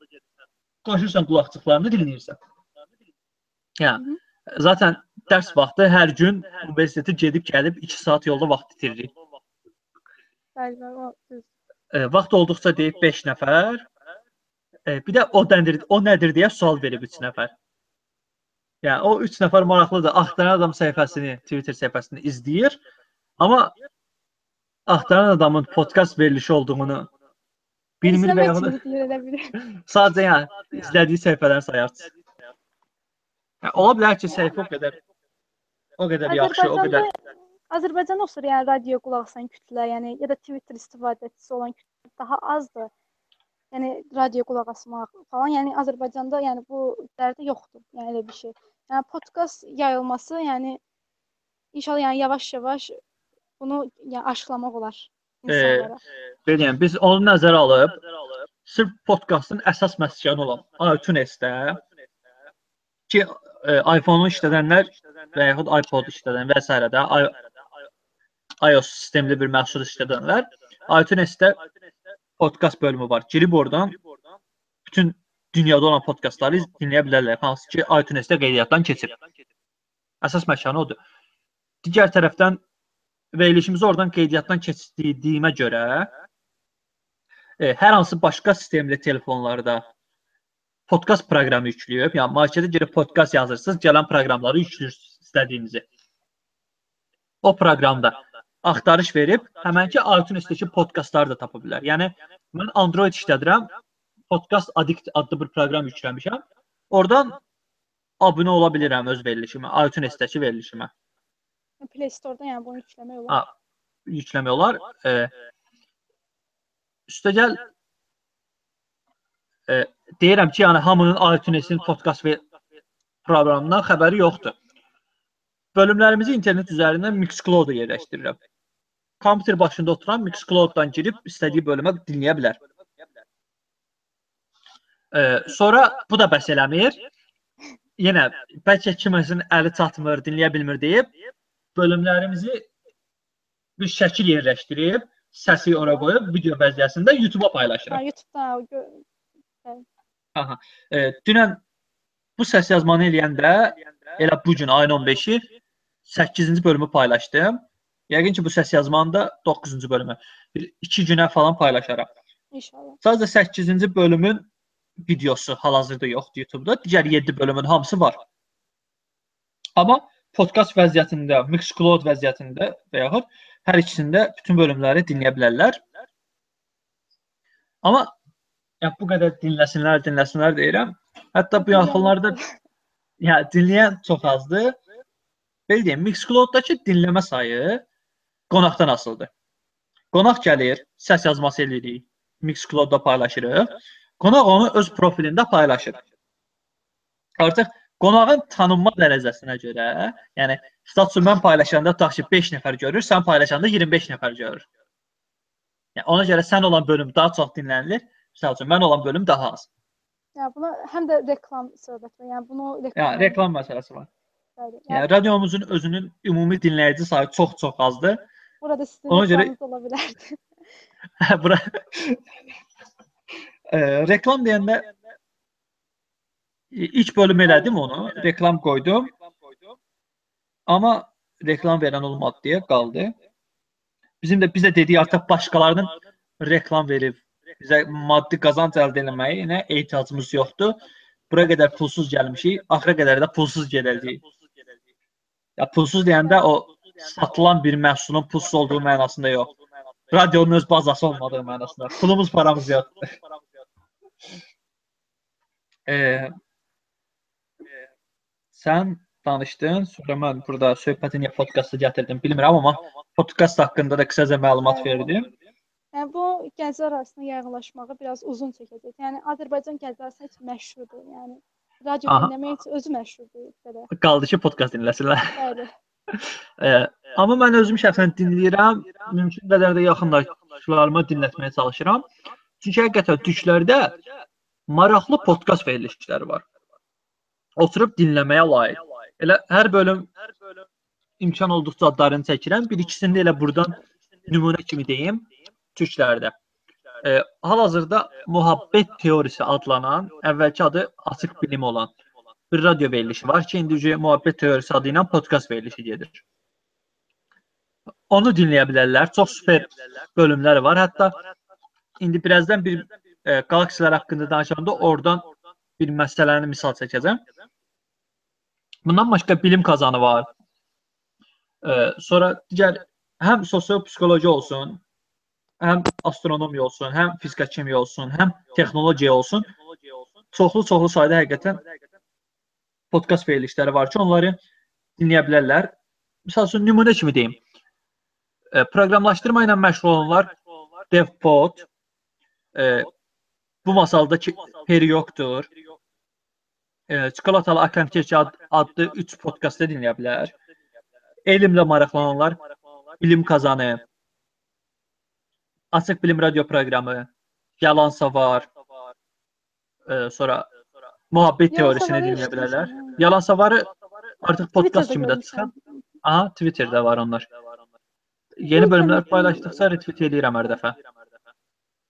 Speaker 1: Qoşursan qulaqçıqlarını dinləyirsən. Yəni zaten dərs vaxtı hər gün universitetə gedib gəlib 2 saat yolda vaxt itiririk. E, vaxt olduqca deyib 5 nəfər. E, bir də o nədir, o nədir deyə sual verib 3 nəfər. Yəni o 3 nəfər maraqlıdır. Axtaran adam səhifəsini, Twitter səhifəsini izləyir. Amma axtaran adamın podkast verilişi olduğunu bilmir və yaxud sadəcə yəni izlədiyi səhifələri sayarsınız. Yəni, ola bilər ki, səhifə o qədər o qədər yaxşı, o qədər
Speaker 2: Azərbaycanda olsa yəni radio qulaq asan kütlə, yəni ya da Twitter istifadəçisi olan kütlə daha azdır. Yəni radio qulaq asmaq falan, yəni Azərbaycanda yəni bu dərdə yoxdur. Yəni elə bir şey. Yəni podkast yayılması, yəni inşallah yəni yavaş-yavaş bunu yəni aşılamaq olar. insanlara.
Speaker 1: Bilirəm, biz onu nəzərə alıb sırf podkastın əsas məskanı olan iTunes-də ki e, iPhone-u işlədənlər və yaxud iPod işlədən və s. də iOS sistemli bir məhsul işlədənlər iTunes-də podkast bölümü var. Girib oradan bütün dünyada olan podkastları dinləyə bilərlər. Hansı ki iTunes-də qeydiyyatdan keçib. Əsas məkanı odur. Digər tərəfdən verilişimizi oradan qeydiyyatdan keçirdiyimə görə e, hər hansı başqa sistemli telefonlarda podkast proqramı yükləyib, yəni marketə girib podkast yazırsınız, gələn proqramları yüklürsüz istədiyinizi. O proqramda axtarış verib həmənki iTunes-dəki podkastları da tapa bilər. Yəni mən Android işlədirəm, Podcast Addict adlı bir proqram yükləmişəm. Oradan abunə ola bilirəm öz verilişimə, iTunes-dəki verilişimə.
Speaker 2: Play Store-dan yəni bunu yükləmək olar.
Speaker 1: Ha, yükləmək olar. E, üstəgəl e, deyirəm ki, yəni hamının iTunes-in podkast və proqramından xəbəri yoxdur. Bölümlərimizi internet üzərindən Mixcloud-a yerləşdirirəm. Kompüter başında oturan Mixcloud-dan girib istədiyi bölümə dinləyə bilər. E, sonra bu da bəs eləmir. Yenə bəlkə kiməsin əli çatmır, dinləyə bilmir deyib bölümlərimizi bir şəkil yerləşdirib, səsi ora qoyub video vəziyyətində YouTube-a paylaşıram.
Speaker 2: Ha, YouTube-da
Speaker 1: Aha. E, dünən bu səs yazmanı eləyəndə elə bu gün ayın 15-i 8-ci bölümü paylaşdım. Yəqin ki bu səs yazmanı da 9-cu bölümü. Bir 2 günə falan paylaşaram.
Speaker 2: İnşallah.
Speaker 1: Sadəcə 8-ci bölümün videosu hal-hazırda yoxdur YouTube-da. Digər 7 bölümün hamısı var. Amma podkast vəziyyətində, Mixcloud vəziyyətində və yaxud hər ikisində bütün bölümləri dinləyə bilərlər. Amma yəni bu qədər dinləsinlər, dinləsinlər deyirəm. Hətta bu yaxınlarda yəni dinləyən çox azdır. Belə deyim, Mixcloud-dakı dinləmə sayı qonaqdan asılıdır. Qonaq gəlir, səs yazması eləyirik, Mixcloud-da paylaşırıq. Qonaq onu öz profilində paylaşır. Artıq qonağın tanınma dərəcəsinə görə, yəni statusu mən paylaşanda tutaq ki 5 nəfər görür, sən paylaşanda 25 nəfər görür. Yəni ona görə sən olan bölüm daha çox dinlənilir. Məsəl üçün mən olan bölüm daha az.
Speaker 2: Yəni buna həm də reklam söhbət var. Yəni bunu reklam
Speaker 1: Yəni reklam məsələsi var.
Speaker 2: Bəli.
Speaker 1: Yəni radiomuzun özünün ümumi dinləyici sayı çox-çox azdır.
Speaker 2: burada sizin
Speaker 1: Ona görə-
Speaker 2: ola bilərdi.
Speaker 1: Bura e, reklam deyəndə ilk bölüm elədim onu, reklam qoydum. Amma reklam verən olmadı deyə qaldı. Bizim də bizə dediyi artıq başqalarının reklam verib bizə maddi qazanc əldə etməyinə ehtiyacımız yoxdur. Bura qədər pulsuz gəlmişik, axıra qədər də pulsuz gedəcəyik. Ya pulsuz deyəndə o satılan bir məhsulun pulsuz olduğu mənasında yox. Radionun öz bazası olmadığı mənasında. Pulumuz, paramız yoxdur. Eee sən danışdın, sonra mən burada söhbəti niyə podkasta gətirdim bilmirəm, amma podkast haqqında da qısaca məlumat verdim.
Speaker 2: Yəni bu gənclər arasında yayğınlaşmağı biraz uzun çəkəcək. Yəni Azərbaycan gəncləri heç məşhurdur. Yəni radio
Speaker 1: Aha.
Speaker 2: dinləmək üçün özü məşhurdur belə.
Speaker 1: Qaldı ki, podkast dinləsinlər.
Speaker 2: Bəli.
Speaker 1: E, amma mən özüm şəxsən dinləyirəm. Mümkün qədər də yaxınlaşlarıma dinlətməyə çalışıram. Çünki həqiqətən düşlərdə maraqlı podkast verilişləri var. Oturub dinləməyə layiq. Elə hər bölüm imkan olduqca adlarını çəkirəm. Bir ikisini də elə burdan nümunə kimi deyim. Türklərdə. E, hal-hazırda Muhabbət teorisi adlanan, əvvəlki adı Açıq bilim olan bir radio verilişi var ki, indi Muhabbət teorisi adı ilə podkast verilişi gedir. Onu dinləyə bilərlər. Çox super bölümləri var. Hətta indi birazdan bir e, galaksiyalar haqqında danışanda oradan bir məsələni misal çəkəcəm. Bundan başqa bilim kazanı var. E, sonra digər həm sosio-psixoloji olsun, həm astronomiya olsun, həm fizika kimya olsun, həm texnologiya olsun. Çoxlu-çoxlu sayda həqiqətən podkast verilişləri var ki, onları dinləyə bilərlər. Məsəl üçün nümunə kimi deyim. E, proqramlaşdırma ilə məşğul olanlar DevPod, e, bu masalda Periokdur, e, Çikolatalı Akantiyeci ad, adlı 3 podkastı dinləyə bilər. Elmlə maraqlananlar Bilim Kazanı, Açıq Bilim radio proqramı, Yalansa var. E, sonra Muhabbet teorisini dinləyə bilərlər. Yalansa varı artıq podkast kimi də çıxır. Aha, Twitterdə var onlar. Yeni bölümlər paylaşdıqca retweet edirəm hər dəfə.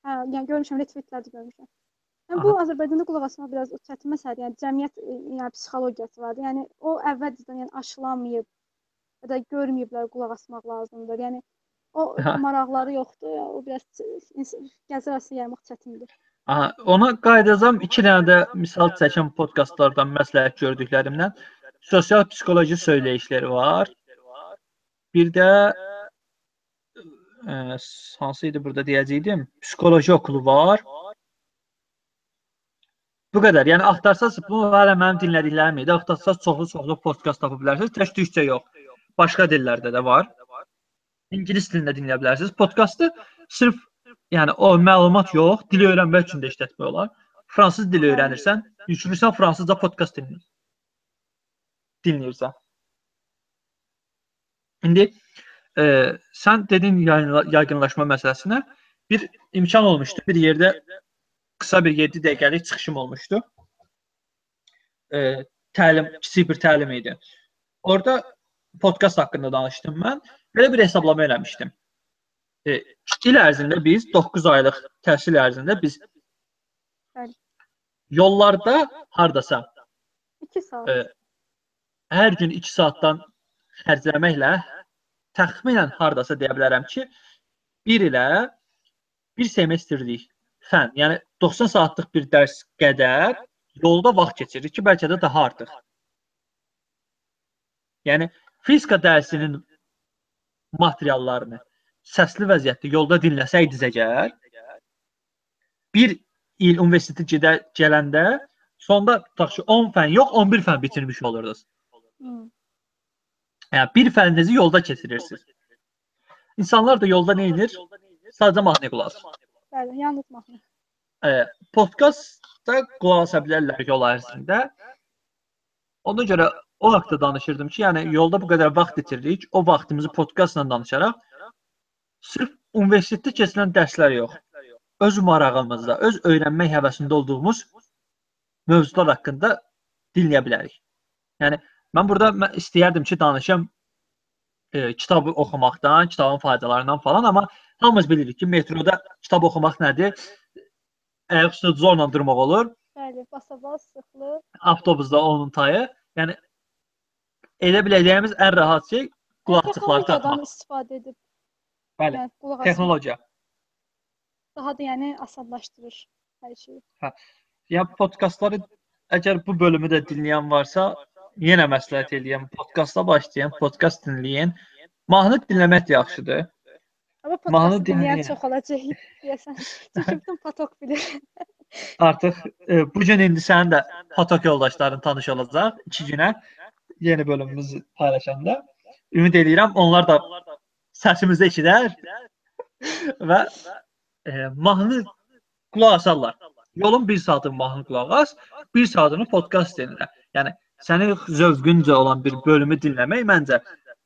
Speaker 2: Hə, yəni görmüşəm, retweetləri görmüşəm. Yəni bu Azərbaycanda qulaq asmaq biraz çətin məsələdir. Yəni cəmiyyət e, yəni psixologiyası vardır. Yəni o əvvəlcədən yəni aşılanmayıb ya da görməyiblər qulaq asmaq lazımdır. Yəni o maraqları yoxdur. Ya, o biraz gəzir arası yaymaq çətindir.
Speaker 1: Aha, ona qayıdacağam. 2 dənə də misal çəkən podkastlardan məsləhət gördüklərimdən sosial psixoloji söyləyişləri var. Bir də ə, hansı idi burada deyəcəydim? Psixoloji okulu var. Bu qədər. Yəni axtarsaz bu hələ mənim dinlədiklərim idi. Axtarsaz çoxlu-çoxlu podkast tapa bilərsiniz. Tək türkcə yox. Başqa dillərdə də var. İngilis dilində dinləyə bilərsiniz. Podkastı sırf yəni o məlumat yox, dili öyrənmək üçün də işlətmək olar. Fransız dili öyrənirsən, yüklürsən fransızca podkast dinləyirsən. Dinləyirsən. İndi e, sən dedin yaygınlaşma məsələsinə bir imkan olmuşdu. Bir yerdə qısa bir 7 dəqiqəlik çıxışım olmuşdu. E, təlim, kiçik bir təlim idi. Orada podkast haqqında danışdım mən. Belə bir hesablama eləmişdim. E, il ərzində biz 9 aylıq təhsil ərzində biz yollarda hardasa
Speaker 2: 2 saat.
Speaker 1: E, hər gün 2 saatdan xərcləməklə təxminən hardasa deyə bilərəm ki, 1 ilə 1 semestrlik fən, yəni 90 saatlıq bir dərs qədər yolda vaxt keçirir ki, bəlkə də daha artıq. Yəni fizika dərsinin materiallarını səsli vəziyyətdə yolda dinləsəydiniz əgər, bir il universitetə gedə, gələndə sonda tutaq ki 10 fən yox, 11 fən bitirmiş olurdunuz. Hmm. Yəni bir fəninizi yolda keçirirsiniz. İnsanlar da yolda nə edir? Sadəcə mahnı qulaq asır.
Speaker 2: Bəli, yalnız mahnı.
Speaker 1: E, podkastda qulaq asa bilərlər yol ərzində. Ona görə o vaxtda danışırdım ki, yəni yolda bu qədər vaxt itiririk. O vaxtımızı podkastla danışaraq sırf universitetdə keçirilən dərslər yox, öz marağımızda, öz öyrənmək həvəsində olduğumuz mövzular haqqında dinləyə bilərik. Yəni Mən burada mən istəyərdim ki, danışım e, kitab oxumaqdan, kitabın faydalarından falan, amma hamımız bilirik ki, metroda kitab oxumaq nədir? Ayaq üstə zorla durmaq olur.
Speaker 2: Bəli, basa-bas sıxılır.
Speaker 1: Avtobusda onun tayı. Yəni edə biləcəyimiz ən rahat şey qulaqçıqları taxmaq.
Speaker 2: istifadə edib.
Speaker 1: Bəli. Yəni, texnologiya.
Speaker 2: Daha da yəni asanlaşdırır hər şeyi.
Speaker 1: Hə. Ya podkastları əgər bu bölümü də dinləyən varsa, yenə məsləhət eləyəm, podkasta başlayın, podkast dinləyin. Mahnı dinləmək də yaxşıdır.
Speaker 2: Amma podkast dinləyən çox olacaq deyəsən. Çünki bütün patok bilir.
Speaker 1: Artıq e, bu gün indi sənin də patok yoldaşların tanış olacaq 2 günə yeni bölümümüzü paylaşanda. Ümid edirəm onlar da səsimizi eşidər və e, mahnı qulaq asarlar. Yolun 1 saatını mahnı qulaq as, 1 saatını podkast dinlə. Yəni sənin zövqüncə olan bir bölümü dinləmək məncə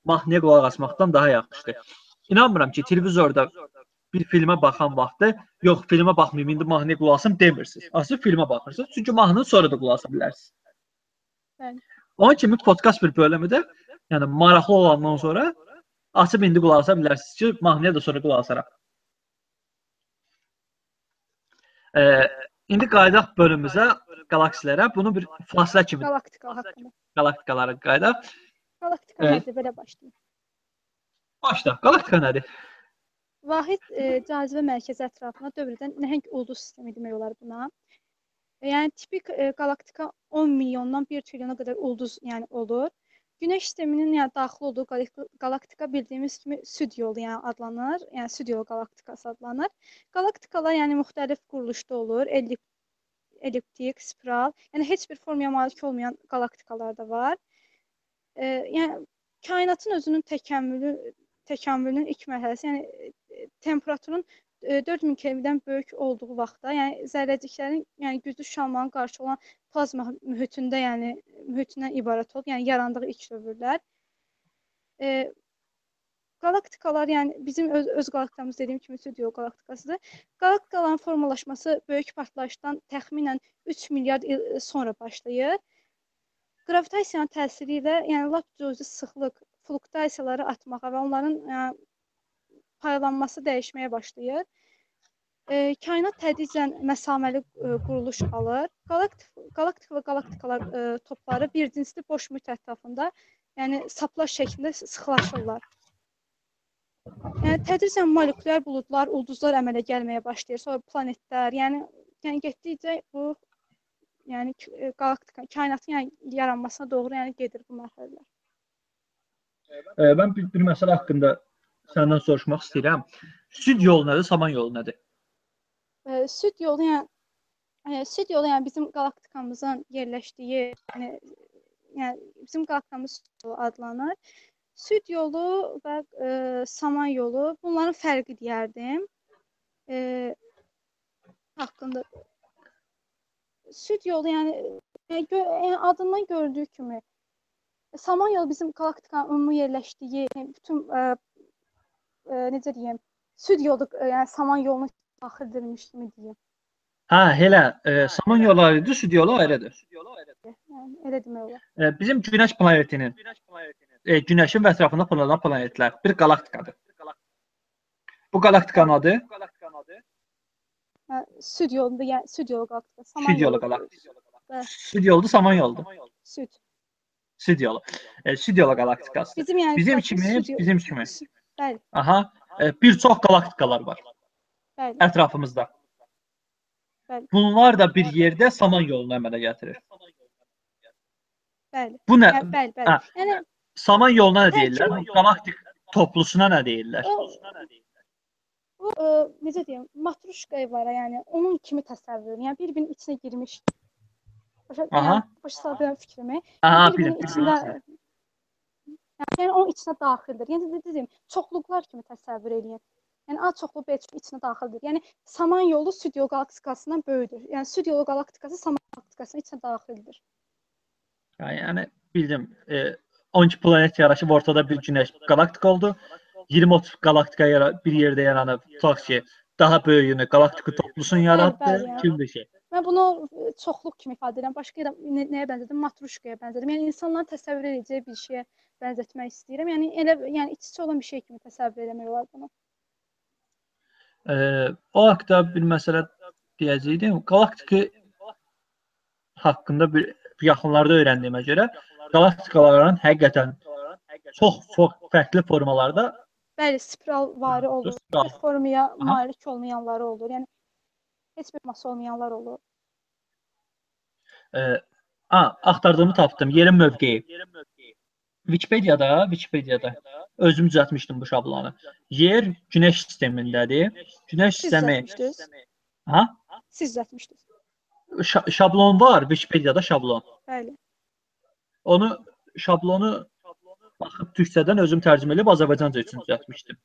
Speaker 1: mahnıya qulaq asmaqdan daha yaxşıdır. İnanmıram ki, televizorda bir filmə baxan vaxtı, yox, filmə baxmayım, indi mahnıya qulaq asım demirsiniz. Asıl filmə baxırsınız. Çünki mahnını sonra da qulaq asa bilərsiniz. Bəli. Onun kimi podkast bir bölümü də, yəni maraqlı olandan sonra açıb indi qulaq asa bilərsiniz ki, mahnıya da sonra qulaq asaraq. Ee, indi qayıdaq bölümümüzə qalaksilərə bunu bir fasilə kimi
Speaker 2: qalaktikalar haqqında.
Speaker 1: Qalaktikalara qayıdaq.
Speaker 2: Qalaktika nədir? Belə başlayım.
Speaker 1: Başla. Qalaktika nədir?
Speaker 2: Vahid e, cazibə mərkəzi ətrafına dövr edən nəhəng ulduz sistemi demək olar buna. E, yəni tipik e, qalaktika 10 milyondan 1 trilyona qədər ulduz yəni olur. Günəş sisteminin yəni daxil olduğu qalaktika bildiyimiz kimi süd yolu yəni adlanır. Yəni süd yolu qalaktikası adlanır. Qalaktikalar yəni müxtəlif quruluşda olur. Ellip elliptik, spiral, yəni heç bir formaya malik olmayan qalaktikalar da var. E, yəni kainatın özünün təkəmmülü təkamülünün ilk mərhələsi, yəni e, temperaturun e, 4000 Kelvindən böyük olduğu vaxtda, yəni zərrəciklərin yəni güclü şalmanın qarşı olan plazma mühitində, yəni mühitindən ibarət olub, yəni yarandığı ilk dövrlər. E, qalaktikalar, yəni bizim öz, öz qalaktikamız dediyim kimi stüdyo qalaktikasıdır. Qalaktikaların formalaşması böyük partlayışdan təxminən 3 milyard il sonra başlayır. Qravitasiyanın təsiri ilə, yəni lap cüzi sıxlıq fluktasiyaları atmağa və onların yəni, paylanması dəyişməyə başlayır. E, kainat tədricən məsaməli e, quruluş alır. Galaktik galaktik və galaktikalar e, topları bir cinsli boş mühit ətrafında, yəni saplar şəklində sıxlaşırlar. Yəni tədricən molekulyar buludlar, ulduzlar əmələ gəlməyə başlayır. Sonra planetlər, yəni yəni getdikcə bu yəni qalaktika kainatın yəni yaranmasına doğru yəni gedir bu mərhələlər.
Speaker 1: E, mən bir, bir məsələ haqqında səndən soruşmaq istəyirəm. Süd yolu nədir, saman yolu nədir?
Speaker 2: E, süd yolu yəni e, süd yolu yəni bizim qalaktikamızın yerləşdiyi, yəni, yəni bizim qalaktikamız adlanır. Süd yolu və e, saman yolu bunların fərqi deyərdim. E, haqqında süd yolu yəni, yəni adından görüldüyü kimi Samanyolu bizim galaktikanın ümumi yerləşdiyi, bütün ə, ə, necə deyim, süd yolu, ə, yəni saman yoluna daxil edilmiş kimi deyim.
Speaker 1: Hə, elə e, saman yolu ayrıdır, süd yolu ayrıdır.
Speaker 2: Yəni elə demək olar.
Speaker 1: E, bizim Günəş planetinin e, Günəşin ətrafında fırlanan planetlər bir qalaktikadır. Bu qalaktikanın adı
Speaker 2: Hə, süd yolunda, yəni süd yolu qalaktikası.
Speaker 1: Süd yolu qalaktikası. Süd yoludur, saman yoludur.
Speaker 2: Süd.
Speaker 1: Süd yolu. E, süd yolu qalaktikası.
Speaker 2: Bizim yəni
Speaker 1: Bizim kimi, bizim kimi.
Speaker 2: Bəli.
Speaker 1: Aha, e, bir çox qalaktikalar var
Speaker 2: Bəli.
Speaker 1: ətrafımızda.
Speaker 2: Bəli.
Speaker 1: Bunlar da bir yerdə saman yolunu əmələ gətirir.
Speaker 2: Bəli.
Speaker 1: Bu nə?
Speaker 2: Yəni, bəli, bəli.
Speaker 1: Hə.
Speaker 2: Yəni
Speaker 1: Saman yoluna nə
Speaker 2: Tək
Speaker 1: deyirlər?
Speaker 2: yol.
Speaker 1: Galaktik toplusuna nə deyirlər?
Speaker 2: o bu ə, necə deyim, matruşka var, yəni onun kimi təsəvvür. Yəni bir-birinin içinə girmiş. Başa, yəni, başa saldım fikrimi.
Speaker 1: Aha,
Speaker 2: bir-birinin
Speaker 1: bilin.
Speaker 2: içində yəni onun içinə daxildir. Yəni deyim, çoxluqlar kimi təsəvvür eləyin. Yəni A çoxlu B çoxlu içinə daxildir. Yəni saman yolu süd yolu galaktikasından böyükdür. Yəni süd yolu galaktikası saman galaktikasının içinə daxildir.
Speaker 1: Yəni bildim. E, 12 planet yaraşıb ortada bir günəş qalaktika oldu. 20-30 qalaktika yara bir yerdə yaranıb. Tutaq ki, daha böyüyünü qalaktika toplusunu yaratdı.
Speaker 2: bəli, yəni.
Speaker 1: Kimdir ki?
Speaker 2: Mən bunu ə, çoxluq kimi ifadə edirəm. Başqa yerə nə, nəyə bənzədim? Matruşkaya bənzədim. Yəni insanların təsəvvür edəcəyi bir şeyə bənzətmək istəyirəm. Yəni elə yəni iç-içə olan bir şey kimi təsəvvür etmək olar bunu.
Speaker 1: E, o haqqda bir məsələ deyəcəydim. Galaktika haqqında bir yaxınlarda öyrəndiyimə görə galaktikaların həqiqətən çox fərqli formalarda
Speaker 2: Bəli, spiral vari olur.
Speaker 1: Spiral.
Speaker 2: Bir formaya malik olmayanları olur. Yəni heç bir massa olmayanlar olur.
Speaker 1: e, a, axtardığımı tapdım. Yerin mövqeyi. Wikipediyada, Wikipediyada özüm düzəltmişdim bu şablonu. Yer Günəş sistemindədir. Günəş sistemi ha?
Speaker 2: Siz düzəltmişdiniz.
Speaker 1: Şa- şablon var Wikipediyada şablon.
Speaker 2: Bəli.
Speaker 1: Onu şablonu baxıb türkçədən özüm tərcümə edib Azərbaycanca üçün düzəltmişdim.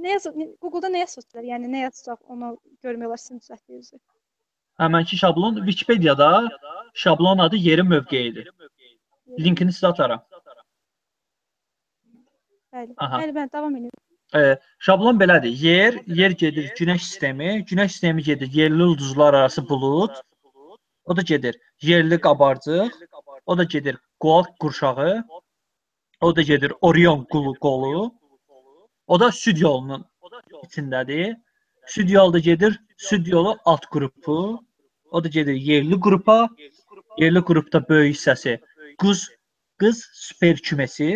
Speaker 2: Nə yazıb Google-da nə yazırlar? Yəni nə yazsaq onu görmək olar sizin düzəltdiyinizi.
Speaker 1: Həmənki şablon Wikipediyada şablon adı yerin mövqeyidir. Linkini sizə ataram.
Speaker 2: Bəli.
Speaker 1: Aha.
Speaker 2: Bəli, bəli, davam edin.
Speaker 1: E, şablon belədir. Yer, yer gedir Günəş sistemi, Günəş sistemi gedir yerli ulduzlar arası bulud. O da gedir yerli qabarcıq, o da gedir Qoal qurşağı, o da gedir Orion qulu qolu. O da süd yolunun içindədir. Süd yolu da gedir süd yolu alt qrupu. O da gedir yerli qrupa. Yerli qrupda böyük hissəsi quz qız super küməsi.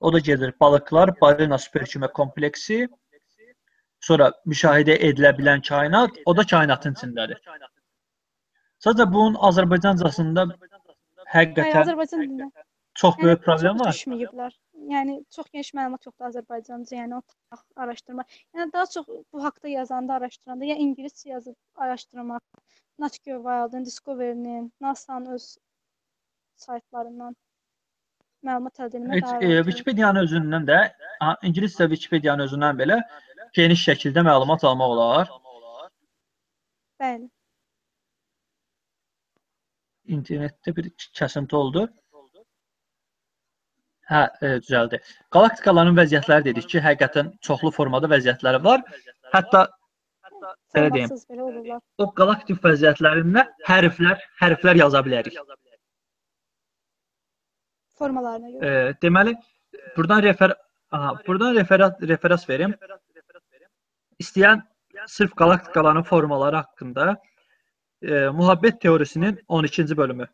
Speaker 1: O da gedir balıqlar, balina super kümə kompleksi. Sonra müşahidə edilə bilən kainat, o da kainatın içindədir. Sadəcə bunun Azərbaycancasında həqiqətən
Speaker 2: Azərbaycan
Speaker 1: çox
Speaker 2: Yəni
Speaker 1: böyük problem
Speaker 2: çox
Speaker 1: var.
Speaker 2: düşməyiblər. Yəni çox geniş məlumat yoxdur Azərbaycanca, yəni o tapmaq, araşdırma. Yəni daha çox bu haqqda yazanda, araşdıranda ya ingiliscə yazıb araşdırmaq, Nature Wild'ın, Discovery-nin, NASA-nın öz saytlarından məlumat əldə etmək daha
Speaker 1: e. Wikipediyanın özündən də, ingiliscə Wikipediyanın özündən belə geniş şəkildə məlumat almaq olar.
Speaker 2: Bəli.
Speaker 1: İnternetdə bir kəsinti oldu. Hə, e, düzəldi. Qalaktikaların vəziyyətləri dedik ki, həqiqətən çoxlu formada vəziyyətləri var. Hətta belə deyim, o qalaktik vəziyyətlərində hərflər, hərflər yaza bilərik.
Speaker 2: Formalarına görə.
Speaker 1: E, deməli, burdan refer aha, burdan referat referans verim. İstəyən sırf qalaktikaların formaları haqqında e, Muhabbet teorisinin 12-ci bölümü.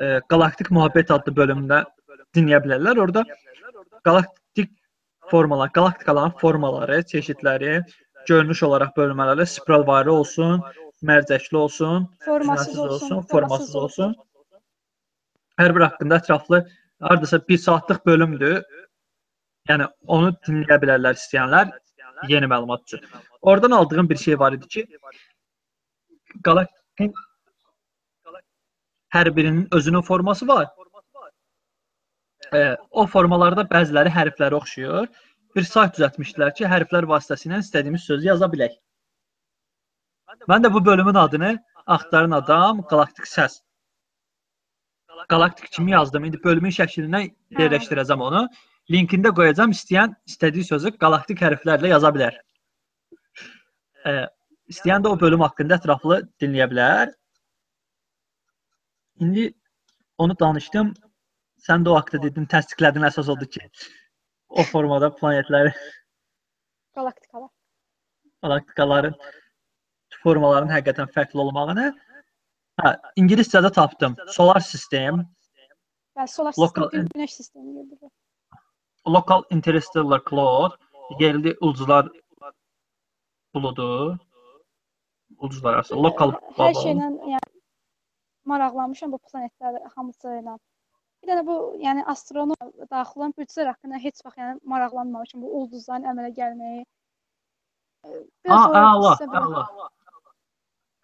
Speaker 1: E, Galaktik Muhabbet adlı bölümdə dinləyə bilərlər. Orada galaktik formalar, galaktikaların formaları, çeşidləri, görünüş olaraq bölmələri spiralvari olsun, mərcəkli olsun,
Speaker 2: Formasız olsun,
Speaker 1: formasız olsun. Hər bir haqqında ətraflı hardasa 1 saatlıq bölümdür. Yəni onu dinləyə bilərlər istəyənlər yeni məlumat üçün. Oradan aldığım bir şey var idi ki, galaktik hər birinin özünün forması var. E, o formalarda bəziləri hərflərə oxşuyur. Bir sayt düzəltmişdilər ki, hərflər vasitəsilə istədiyimiz sözü yaza bilək. Mən də bu bölümün adını Axtarın adam Galaktik səs. Galaktik kimi yazdım. İndi bölümün şəklinə yerləşdirəcəm onu. Linkində qoyacağam. İstəyən istədiyi sözü galaktik hərflərlə yaza bilər. E, istəyən də o bölüm haqqında ətraflı dinləyə bilər. İndi onu danışdım. Sən də o haqqda dedin, təsdiqlədin əsas odur ki, o formada planetləri,
Speaker 2: Qalaktikalar.
Speaker 1: galaktikaların formaların həqiqətən fərqli olmağını. Hə, ingiliscədə tapdım. Solar sistem,
Speaker 2: Yəni solar
Speaker 1: Lokal-
Speaker 2: sistem, günəş sistemi gibi.
Speaker 1: local interstellar cloud, yerli ulduzlar buludu. Ulduzlar arası lokal
Speaker 2: Hər
Speaker 1: bubble.
Speaker 2: şeylə yəni maraqlanmışam bu planetlər hamısı ilə. Bir dənə bu, yəni astronom daxil olan bürclər haqqında heç vaxt yəni maraqlanmamışam bu ulduzların əmələ gəlməyi. Biraz o
Speaker 1: Allah, Allah.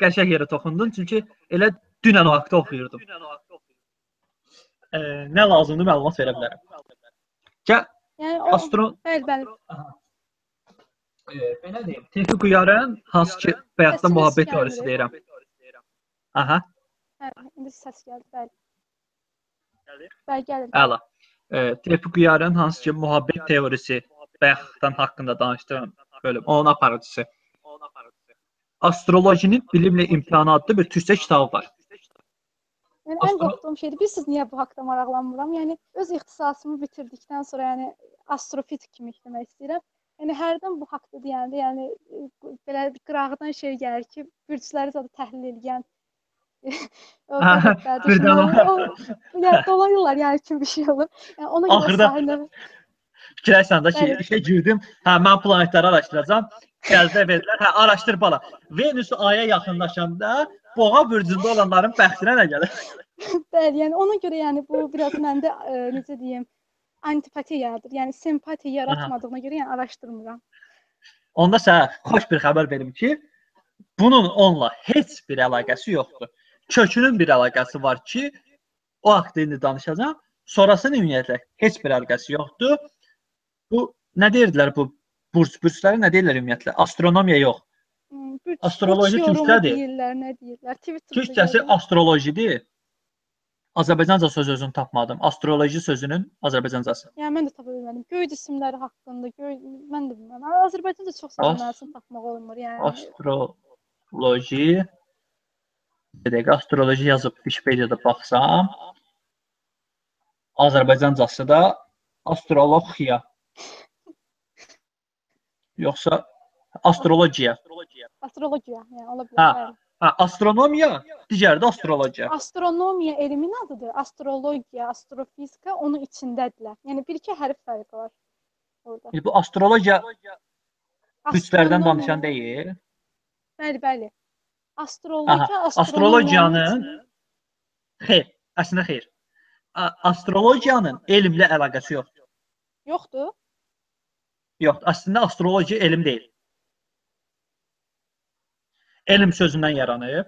Speaker 1: Qəşəng yerə toxundun çünki elə dünən o haqqda oxuyurdum. E, nə lazımdır məlumat verə bilərəm. Gəl
Speaker 2: Yəni o,
Speaker 1: astro
Speaker 2: bəli, bəli.
Speaker 1: e, belə deyim. Tevfik Uyarın hansı ki muhabbet
Speaker 2: gəlmir.
Speaker 1: teorisi deyirəm. Aha,
Speaker 2: Hə, indi səs gəldi, bəli. Bəli, gəlir.
Speaker 1: əla. E, Tevfik Uyarın hansı ki muhabbet teorisi bayaqdan haqqında danışdığım bölüm, onun aparıcısı. Astrolojinin bilimlə imkanı adlı bir türkçə kitabı var.
Speaker 2: Yəni ən
Speaker 1: Astro-
Speaker 2: qorxduğum şeydir. Bilirsiniz niyə bu haqqda maraqlanmıram? Yəni öz ixtisasımı bitirdikdən sonra, yəni astrofizik kimi işləmək istəyirəm. Yəni hərdən bu haqqda deyəndə, yəni e, belə bir qırağıdan şey gəlir ki, bürcləri zədə təhlil edən
Speaker 1: birdən
Speaker 2: düşmənlər, o yəni dolayırlar yəni kimi bir şey olur. Yəni ona görə
Speaker 1: Axırda-
Speaker 2: sahildə
Speaker 1: Fikirləşsən də ki, işə girdim. Hə, mən planetləri araşdıracağam. Gəldə verdilər. Hə, araşdır bala. Venüs aya yaxınlaşanda boğa bürcündə olanların bəxtinə nə gəlir?
Speaker 2: bəli, yəni ona görə yəni bu biraz məndə e, necə deyim, antipatiya yaradır. Yəni simpatiya yaratmadığına görə yəni araşdırmıram.
Speaker 1: Onda sənə xoş bir xəbər verim ki, bunun onunla heç bir əlaqəsi yoxdur. Kökünün bir əlaqəsi var ki, o haqqda indi danışacağam. Sonrasının ümumiyyətlə heç bir əlaqəsi yoxdur. Bu nə deyirdilər bu burc burcları nə deyirlər ümumiyyətlə? Astronomiya yox.
Speaker 2: Hmm,
Speaker 1: Astroloji türkçədir.
Speaker 2: Deyirlər, nə deyirlər? Twitterdə
Speaker 1: Türkçəsi
Speaker 2: gördüm.
Speaker 1: astrolojidir. Azərbaycanca söz özünü tapmadım. Astroloji sözünün Azərbaycancası.
Speaker 2: Yəni mən də tapa bilmədim. Göy cisimləri haqqında, göy mən də bilmirəm. Azərbaycanda çox sözlərsin tapmaq olmur. Yəni
Speaker 1: Astroloji Bir dəqiqə astroloji yazıb Wikipediyada baxsam Azərbaycancası da astrologiya. Yoxsa astrologiya.
Speaker 2: astrologiya, yəni ola bilər.
Speaker 1: Hə. Hə, astronomiya, digəri də astrologiya.
Speaker 2: Astronomiya elmin adıdır. Astrologiya, astrofizika onun içindədirlər. Yəni bir-iki hərf fərqi var orada.
Speaker 1: İndi bu astrologiya güclərdən
Speaker 2: Astronomiya-
Speaker 1: danışan deyil.
Speaker 2: Bəli, bəli. Astrologiya,
Speaker 1: Astrologiyanın xeyr, əslində xeyr. Astrologiyanın elmlə əlaqəsi yoxdur.
Speaker 2: yoxdur.
Speaker 1: Yox, əslində astrologiya elm deyil. Elm sözündən yaranıb.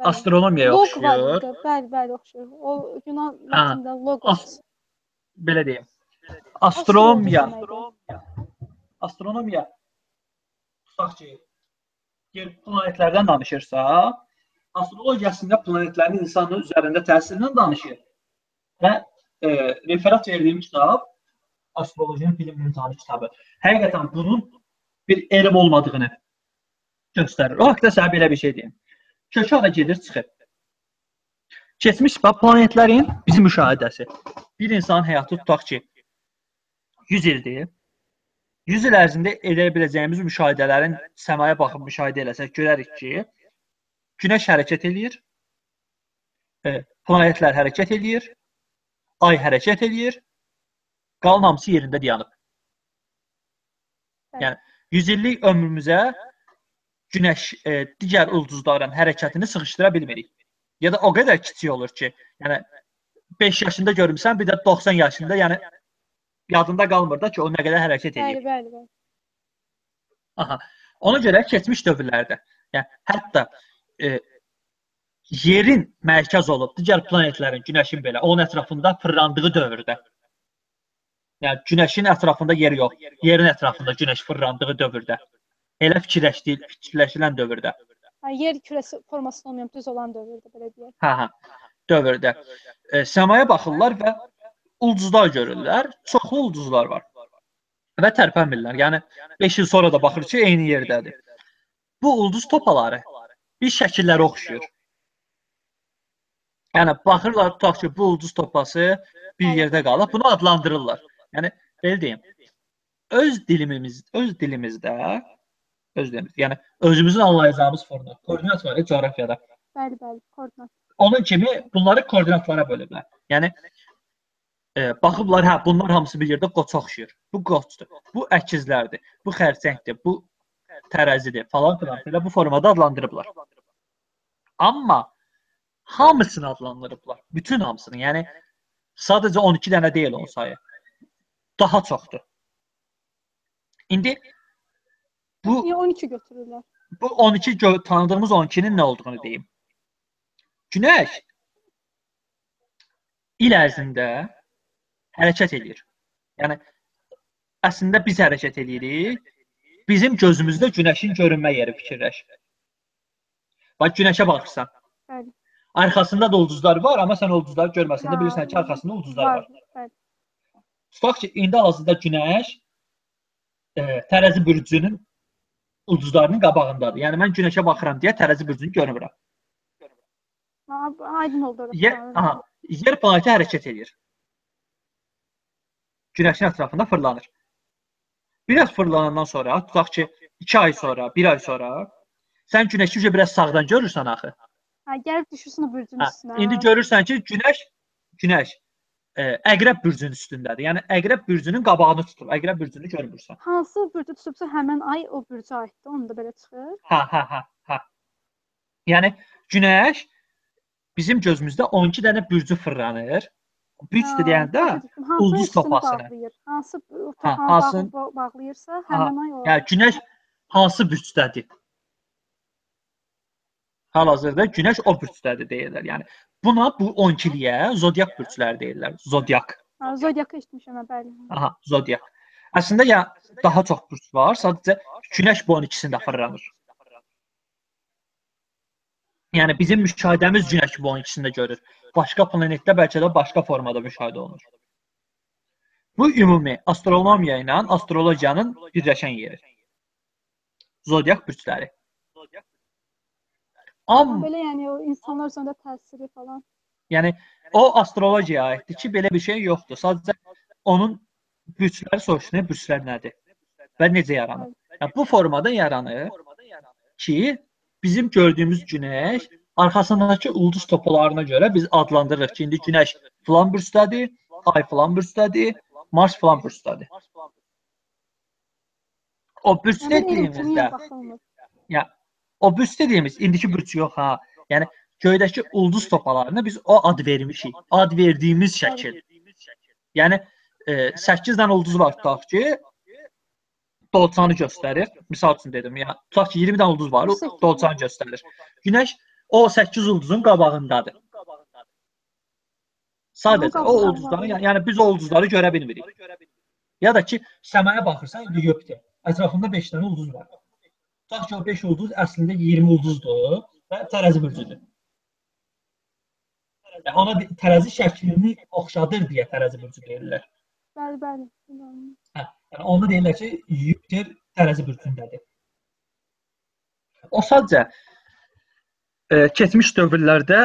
Speaker 2: Bəli. Var
Speaker 1: oxşuyur.
Speaker 2: Bəli, bəli oxşuyur. O Yunan
Speaker 1: Ha,
Speaker 2: latində logos.
Speaker 1: as- Belə deyim. Astronomiya,
Speaker 2: Astronomiya
Speaker 1: astronomiya tutaq ki, yer planetlərdən danışırsa, astrologiya əslində planetlərin insanın üzərində təsirindən danışır. Və e, referat verdiyim kitab astrolojiyanın bilim imtihanı kitabı. Həqiqətən bunun bir elm olmadığını göstərir. O haqqda sənə belə bir şey deyim. Kökə da gedir, çıxır. Keçmiş planetlərin bizim müşahidəsi. Bir insanın həyatı tutaq ki 100 ildir. 100 il ərzində edə biləcəyimiz müşahidələrin səmaya baxıb müşahidə eləsək görərik ki, Günəş hərəkət eləyir, e, planetlər hərəkət eləyir, ay hərəkət eləyir, qalan hamısı yerində dayanıb. Yəni 100 illik ömrümüzə Günəş e, digər ulduzların hərəkətini sıxışdıra bilmirik. Ya da o qədər kiçik olur ki, yəni 5 yaşında görmüsən, bir də 90 yaşında, yəni yadında qalmır da ki, o nə qədər hərəkət edir.
Speaker 2: Bəli, bəli, bəli.
Speaker 1: Aha. Ona görə keçmiş dövrlərdə, yəni hətta e, yerin mərkəz olub digər planetlərin, günəşin belə onun ətrafında fırlandığı dövrdə. Yəni günəşin ətrafında yer yox, yerin ətrafında günəş fırlandığı dövrdə. Elə fikirləşdi, fikirləşilən dövrdə.
Speaker 2: Ha, yer kürəsi formasında olmayan düz olan dövrdə belə deyək.
Speaker 1: Hə, hə. Dövrdə. E, səmaya baxırlar və ulduzlar görürlər. Çoxlu ulduzlar var. Və tərpənmirlər. Yəni 5 il sonra da baxır ki, eyni yerdədir. Bu ulduz topaları bir şəkillərə oxşuyur. Yəni baxırlar tutaq ki, bu ulduz topası bir yerdə qalıb, bunu adlandırırlar. Yəni belə deyim. Öz dilimiz, öz dilimizdə öz dilimiz, yəni özümüzün anlayacağımız formada koordinat var ya coğrafiyada.
Speaker 2: Bəli, bəli, koordinat.
Speaker 1: Onun kimi bunları koordinatlara bölüblər. Yəni e, baxıblar, hə, bunlar hamısı bir yerdə qoça oxşuyur. Bu qoçdur. Bu əkizlərdir. Bu xərçəngdir. Bu tərəzidir falan filan. Belə bu formada adlandırıblar. Amma hamısını adlandırıblar. Bütün hamısını. Yəni sadəcə 12 dənə deyil onun sayı. Daha çoxdur. İndi bu
Speaker 2: Niyə 12 götürürlər?
Speaker 1: bu 12 gö- tanıdığımız 12-nin nə olduğunu deyim. Günəş il ərzində hərəkət eləyir. Yəni əslində biz hərəkət eləyirik. Bizim gözümüzdə günəşin görünmə yeri fikirləş. Bax günəşə baxırsan.
Speaker 2: Bəli.
Speaker 1: Arxasında da ulduzlar var, amma sən ulduzları görməsən də bilirsən ki, arxasında ulduzlar var.
Speaker 2: Bəli.
Speaker 1: Tutaq ki, indi hal-hazırda günəş e, tərəzi bürcünün ulduzlarının qabağındadır. Yəni mən günəşə baxıram deyə tərəzi bürcünü görmürəm.
Speaker 2: Aydın oldu.
Speaker 1: Yer, aha, yer planeti hərəkət edir. Günəşin ətrafında fırlanır. Biraz fırlanandan sonra, tutaq ki, 2 ay sonra, 1 ay sonra sən günəşi üzə biraz sağdan görürsən axı.
Speaker 2: Ha, gəlib düşürsən o bürcün
Speaker 1: Hə,
Speaker 2: üstünə.
Speaker 1: indi görürsən ki, günəş günəş e, əqrəb bürcünün üstündədir. Yəni əqrəb bürcünün qabağını tutur. Əqrəb bürcünü görmürsən.
Speaker 2: Hansı bürcü tutubsa həmin ay o bürcə aiddir. Onu da belə çıxır.
Speaker 1: Hə, hə, hə, hə. Yəni günəş bizim gözümüzdə 12 dənə bürcü fırlanır. Bürcdə deyəndə
Speaker 2: Hansı
Speaker 1: ulduz
Speaker 2: üstünü
Speaker 1: topasını.
Speaker 2: Hansı
Speaker 1: Hə,
Speaker 2: bağ- bağlayırsa həmin ay o.
Speaker 1: yəni günəş hansı bürcdədir? Hal-hazırda günəş o bürcdədir deyirlər. Yəni buna bu 12-liyə zodiak bürcləri deyirlər. Zodiak.
Speaker 2: Zodiakı eşitmişəm bəli.
Speaker 1: Aha, zodiak. Əslində ya daha çox bürc var, sadəcə günəş bu 12-sində fırlanır. Yəni bizim müşahidəmiz günəş 12-sində görür. Başqa planetdə bəlkə də başqa formada müşahidə olunur. Bu ümumi astronomiya ilə astrologiyanın birləşən yeri. Zodiak bürcləri. Amma
Speaker 2: Belə yəni o insanlar üzərində təsiri falan.
Speaker 1: Yəni o astrologiyaya aiddir ki, belə bir şey yoxdur. Sadəcə onun bürcləri soruşulur, bürclər nədir və necə yaranır. Yəni bu formada yaranır ki, bizim gördüyümüz günəş arxasındakı ulduz topalarına görə biz adlandırırıq ki, indi günəş filan bürcdədir, ay filan bürcdədir, Mars filan bürcdədir. O bürc dediyimizdə. Ya o bürc dediyimiz indiki bürc yox ha. Yəni göydəki ulduz topalarına biz o ad vermişik. Ad verdiyimiz şəkil. Yəni e, 8 dənə ulduz var tutaq ki, dolçanı göstərir. Misal üçün dedim, ya tutaq ki 20 dənə ulduz var, o
Speaker 2: 18
Speaker 1: dolçanı göstərir. Günəş o 8 ulduzun qabağındadır. Sadəcə o ulduzları, yəni, yəni biz o ulduzları görə bilmirik. Ya da ki səmaya baxırsan, indi Yupiter. Ətrafında 5 dənə ulduz var. Tutaq ki o 5 ulduz əslində 20 ulduzdur və tərəzi bürcüdür. Yəni ona tərəzi şəklini oxşadır deyə tərəzi burcu deyirlər.
Speaker 2: Bəli, bəli.
Speaker 1: Hə, yəni onu deyirlər ki, Yupiter tərəzi burcundadır. O sadəcə e, keçmiş dövrlərdə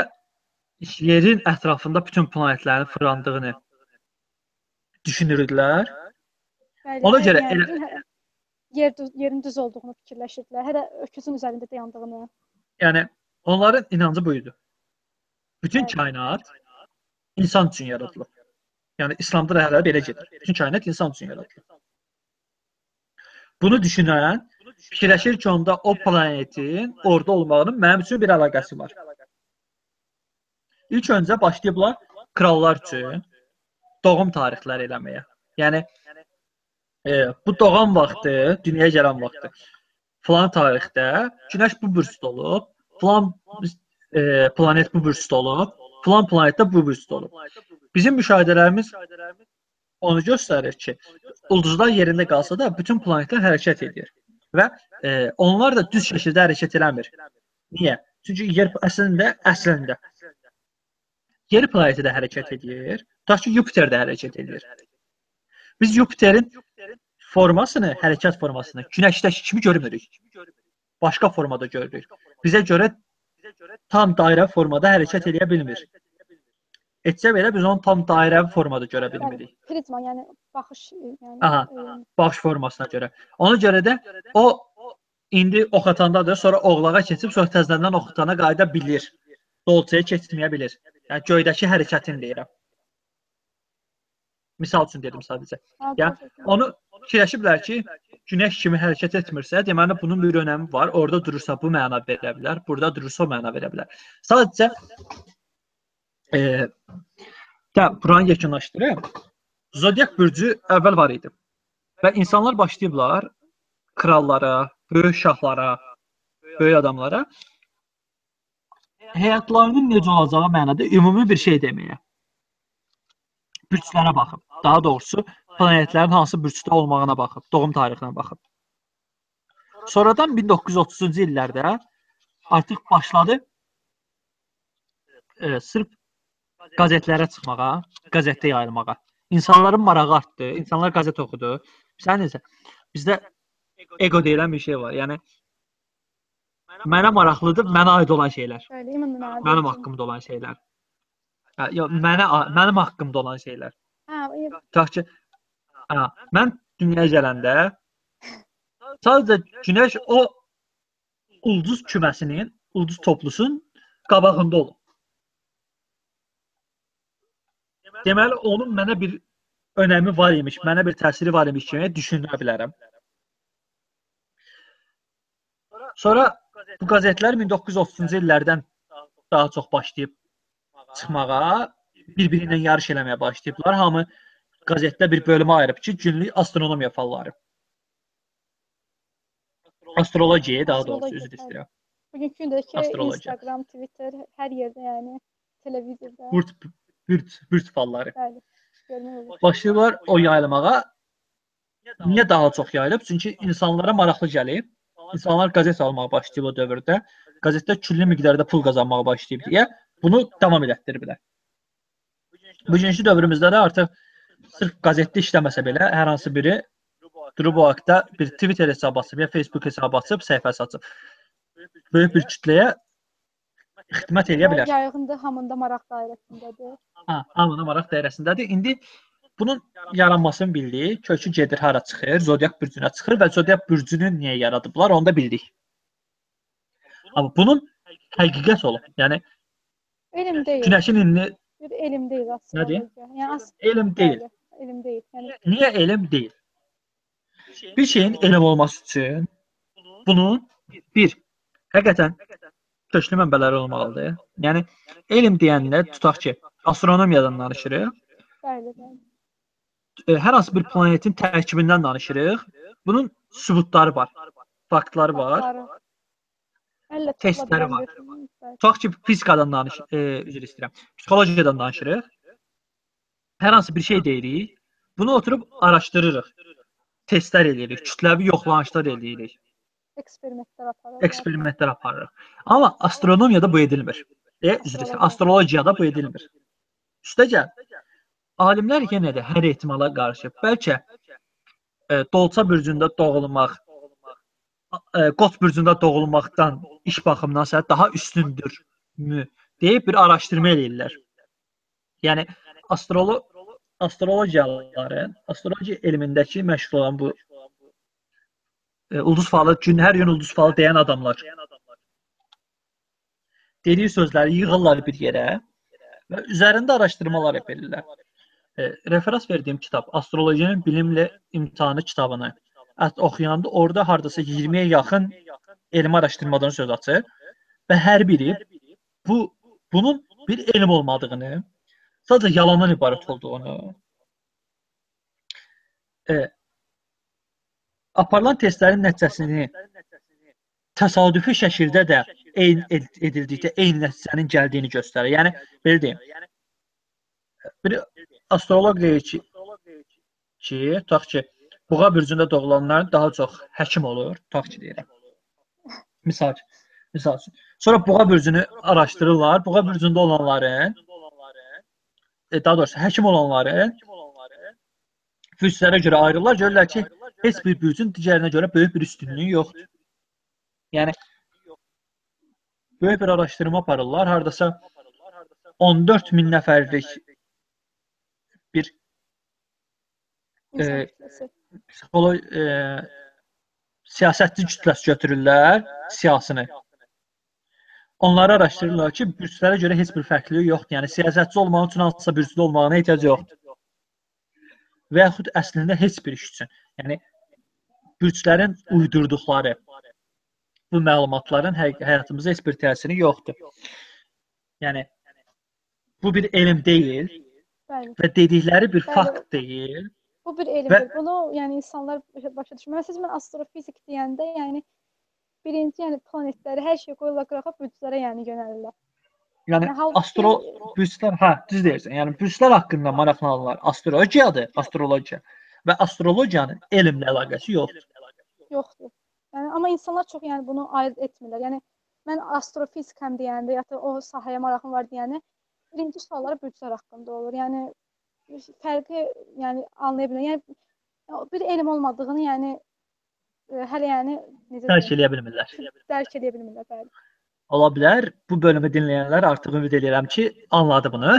Speaker 1: yerin ətrafında bütün planetlərin fırlandığını düşünürdülər.
Speaker 2: Bəli.
Speaker 1: Ona görə
Speaker 2: yəni,
Speaker 1: elə-
Speaker 2: yer düz, yerin düz olduğunu fikirləşirdilər. Hətta öküzün üzərində dayandığını.
Speaker 1: Yəni onların inancı bu idi. Bütün
Speaker 2: Bəli.
Speaker 1: kainat insan üçün yaradılıb. Yəni İslamda da hələ belə gedir. Bütün kainat insan üçün yaradılıb. Bunu düşünən fikirləşir ki, onda o planetin orada olmağının mənim üçün bir əlaqəsi var. İlk öncə başlayıblar krallar üçün doğum tarixləri eləməyə. Yəni e, bu doğum vaxtı, dünyaya gələn vaxtı falan tarixdə Günəş bu burcda olub, falan e, planet bu burcda olub, falan planetdə bu burcda olub. Bizim müşahidələrimiz onu göstərir ki, ulduzlar yerində qalsa da bütün planetlər hərəkət edir və e, onlar da düz şəkildə hərəkət eləmir. Niyə? Çünki yer əslində əslində yer planeti də hərəkət edir, tutaq ki, Yupiter də hərəkət edir. Biz Yupiterin formasını, hərəkət formasını Günəşdəki kimi görmürük. Başqa formada görürük. Bizə görə tam dairə formada hərəkət edə bilmir. Etsə belə biz onu tam dairəvi formada görə bilmirik.
Speaker 2: Yəni, prizma, yəni baxış, yəni
Speaker 1: Aha.
Speaker 2: e,
Speaker 1: Baxış formasına görə. Ona görə də o indi ox atandadır, sonra oğlağa keçib sonra təzədən ox atana qayıda bilir. Dolçaya keçməyə bilir. Yəni göydəki hərəkətini deyirəm. Misal üçün dedim sadəcə.
Speaker 2: düşdüm.
Speaker 1: Onu fikirləşiblər ki, günəş kimi hərəkət etmirsə, deməli bunun bir önəmi var. Orada durursa bu məna verə bilər, burada durursa o məna verə bilər. Sadəcə e, buranı yekunlaşdırım. Zodiak bürcü əvvəl var idi. Və insanlar başlayıblar krallara, böyük şahlara, böyük adamlara həyatlarının necə olacağı mənada ümumi bir şey deməyə. Bürclərə baxıb. Daha doğrusu planetlərin hansı bürcdə olmağına baxıb, doğum tarixinə baxıb. Sonradan 1930-cu illərdə artıq başladı e, sırf qəzetlərə çıxmağa, qəzetdə yayılmağa. İnsanların marağı artdı, insanlar qəzet oxudu. Sən necə? Bizdə ego deyilən bir şey var. Yəni mənə maraqlıdır, mənə aid olan şeylər. Mənim haqqımda olan şeylər. Hə, yox, mənə mənim haqqımda olan şeylər.
Speaker 2: Hə,
Speaker 1: Tutaq ki, hə, mən dünyaya gələndə sadəcə günəş o ulduz küməsinin, ulduz toplusun qabağında olub. Deməli, onun mənə bir önəmi var imiş, mənə bir təsiri var imiş kimi düşünə bilərəm. Sonra bu qəzetlər 1930-cu illərdən daha çox başlayıb çıxmağa, bir-biri ilə yarış eləməyə başlayıblar. Hamı qəzetdə bir bölümə ayırıb ki, günlük astronomiya falları. Astrologiya daha doğrusu üzr istəyirəm.
Speaker 2: bugünkü gündəki
Speaker 1: Astrologiya.
Speaker 2: Instagram, Twitter, hər yerdə yəni televizorda.
Speaker 1: Burt bürt bürt falları.
Speaker 2: Bəli.
Speaker 1: Başlayırlar o yayılmağa. Niyə daha çox yayılıb? Çünki insanlara maraqlı gəlib. İnsanlar qəzet almağa başlayıb o dövrdə. Qəzetdə küllü miqdarda pul qazanmağa başlayıb deyə bunu davam elətdiriblər. Bugünkü dövrümüzdə də artıq sırf qəzetdə işləməsə belə hər hansı biri durub o haqda bir Twitter hesabı açıb ya Facebook hesabı açıb səhifəsi açıb böyük bir kütləyə xidmət edə bilər.
Speaker 2: Yayğındır, hamında maraq dairəsindədir.
Speaker 1: Ha, hamının maraq dairəsindədir. İndi bunun yaranmasını bildik. Kökü gedir hara çıxır? Zodiak bürcünə çıxır və Zodiak bürcünü niyə yaradıblar, onu da bildik. Amma bunun həqiqət olub. Yəni
Speaker 2: Elm deyil.
Speaker 1: günəşin indi
Speaker 2: Bir elm deyil astrologiya. Yəni as
Speaker 1: elm deyil.
Speaker 2: elm deyil. Yəni
Speaker 1: Niyə elm deyil? Bir şeyin elm olması üçün bunun bir həqiqətən köklü mənbələri olmalıdır. Yəni elm deyəndə tutaq ki, astronomiyadan danışırıq.
Speaker 2: bəli, bəli.
Speaker 1: e, hər hansı bir planetin tərkibindən danışırıq. Bunun sübutları var, faktları var. Testləri var. Tutaq ki, fizikadan danış, e, üzr istəyirəm. Psixologiyadan danışırıq. Hər hansı bir şey deyirik. Bunu oturub araşdırırıq. Testlər eləyirik, kütləvi yoxlanışlar eləyirik,
Speaker 2: Eksperimentlər aparırlar.
Speaker 1: eksperimentlər aparırıq. Amma astronomiyada bu edilmir. E, üzr astrologiyada bu edilmir. Üstəgəl alimlər yenə də hər ehtimala qarşı bəlkə e, Dolça bürcündə doğulmaq e, Qot bürcündə doğulmaqdan iş baxımından daha üstündür mü deyib bir araşdırma eləyirlər. Yəni astrolo astrologiyaların, astrologiya elmindəki məşğul olan bu e, ulduz falı, gün hər gün ulduz falı deyən adamlar dediyi sözləri yığırlar bir yerə və üzərində araşdırmalar edirlər. E, referans verdiyim kitab Astrologiyanın bilimlə imtahanı kitabını oxuyanda orada hardasa 20-yə yaxın elmi araşdırmadan söz açır və hər biri bu bunun bir elm olmadığını, sadəcə yalandan ibarət olduğunu, e, aparılan testlərin nəticəsini təsadüfi şəkildə də eyni edildikdə eyni nəticənin gəldiyini göstərir. Yəni belə deyim. Bir astroloq deyir ki, ki, tutaq ki, Buğa bürcündə doğulanlar daha çox həkim olur, tutaq ki deyirəm. Misal misal üçün. Sonra Buğa bürcünü araşdırırlar. Buğa bürcündə olanların e, daha doğrusu həkim olanların bürclərə görə ayrılırlar. Görürlər ki, heç bir bürcün digərinə görə böyük bir üstünlüyü yoxdur. Yəni böyük bir araşdırma aparırlar. Hardasa 14 min nəfərlik bir e, psixoloq e, siyasətçi kütləsi götürürlər siyasını. Onları araşdırırlar ki, bürclərə görə heç bir fərqlilik yoxdur. Yəni siyasətçi olmaq üçün hansısa bürclü olmağına ehtiyac yoxdur. Və yaxud əslində heç bir iş üçün. Yəni bürclərin uydurduqları bu məlumatların həyatımıza heç bir təsiri yoxdur. Yəni bu bir elm deyil Bəli. və dedikləri bir Bəli. fakt deyil.
Speaker 2: Bu bir elmdir. Və... Bunu yəni insanlar başa düşmür. Məsələn, mən astrofizik deyəndə, yəni birinci, yəni planetləri, hər şeyi qoyurlar qırağa, büclərə yəni yönəlirlər.
Speaker 1: Yəni, yəni astro büclər, hə, düz deyirsən. Yəni büclər haqqında maraqlananlar astrologiyadır, astrologiya və astrologiyanın elmlə əlaqəsi yoxdur.
Speaker 2: Yoxdur. Yəni amma insanlar çox yəni bunu ayırd etmirlər. Yəni mən astrofizikəm deyəndə, ya da o sahəyə marağım var deyəndə birinci sualları bürclər haqqında olur. Yəni fərqi yəni anlaya bilmirlər. Yəni bir elm olmadığını, yəni ə, hələ yəni
Speaker 1: necə dərk eləyə bilmirlər.
Speaker 2: Dərk eləyə bilmirlər, bəli.
Speaker 1: Ola bilər. Bu bölümü dinləyənlər artıq ümid edirəm ki, anladı bunu.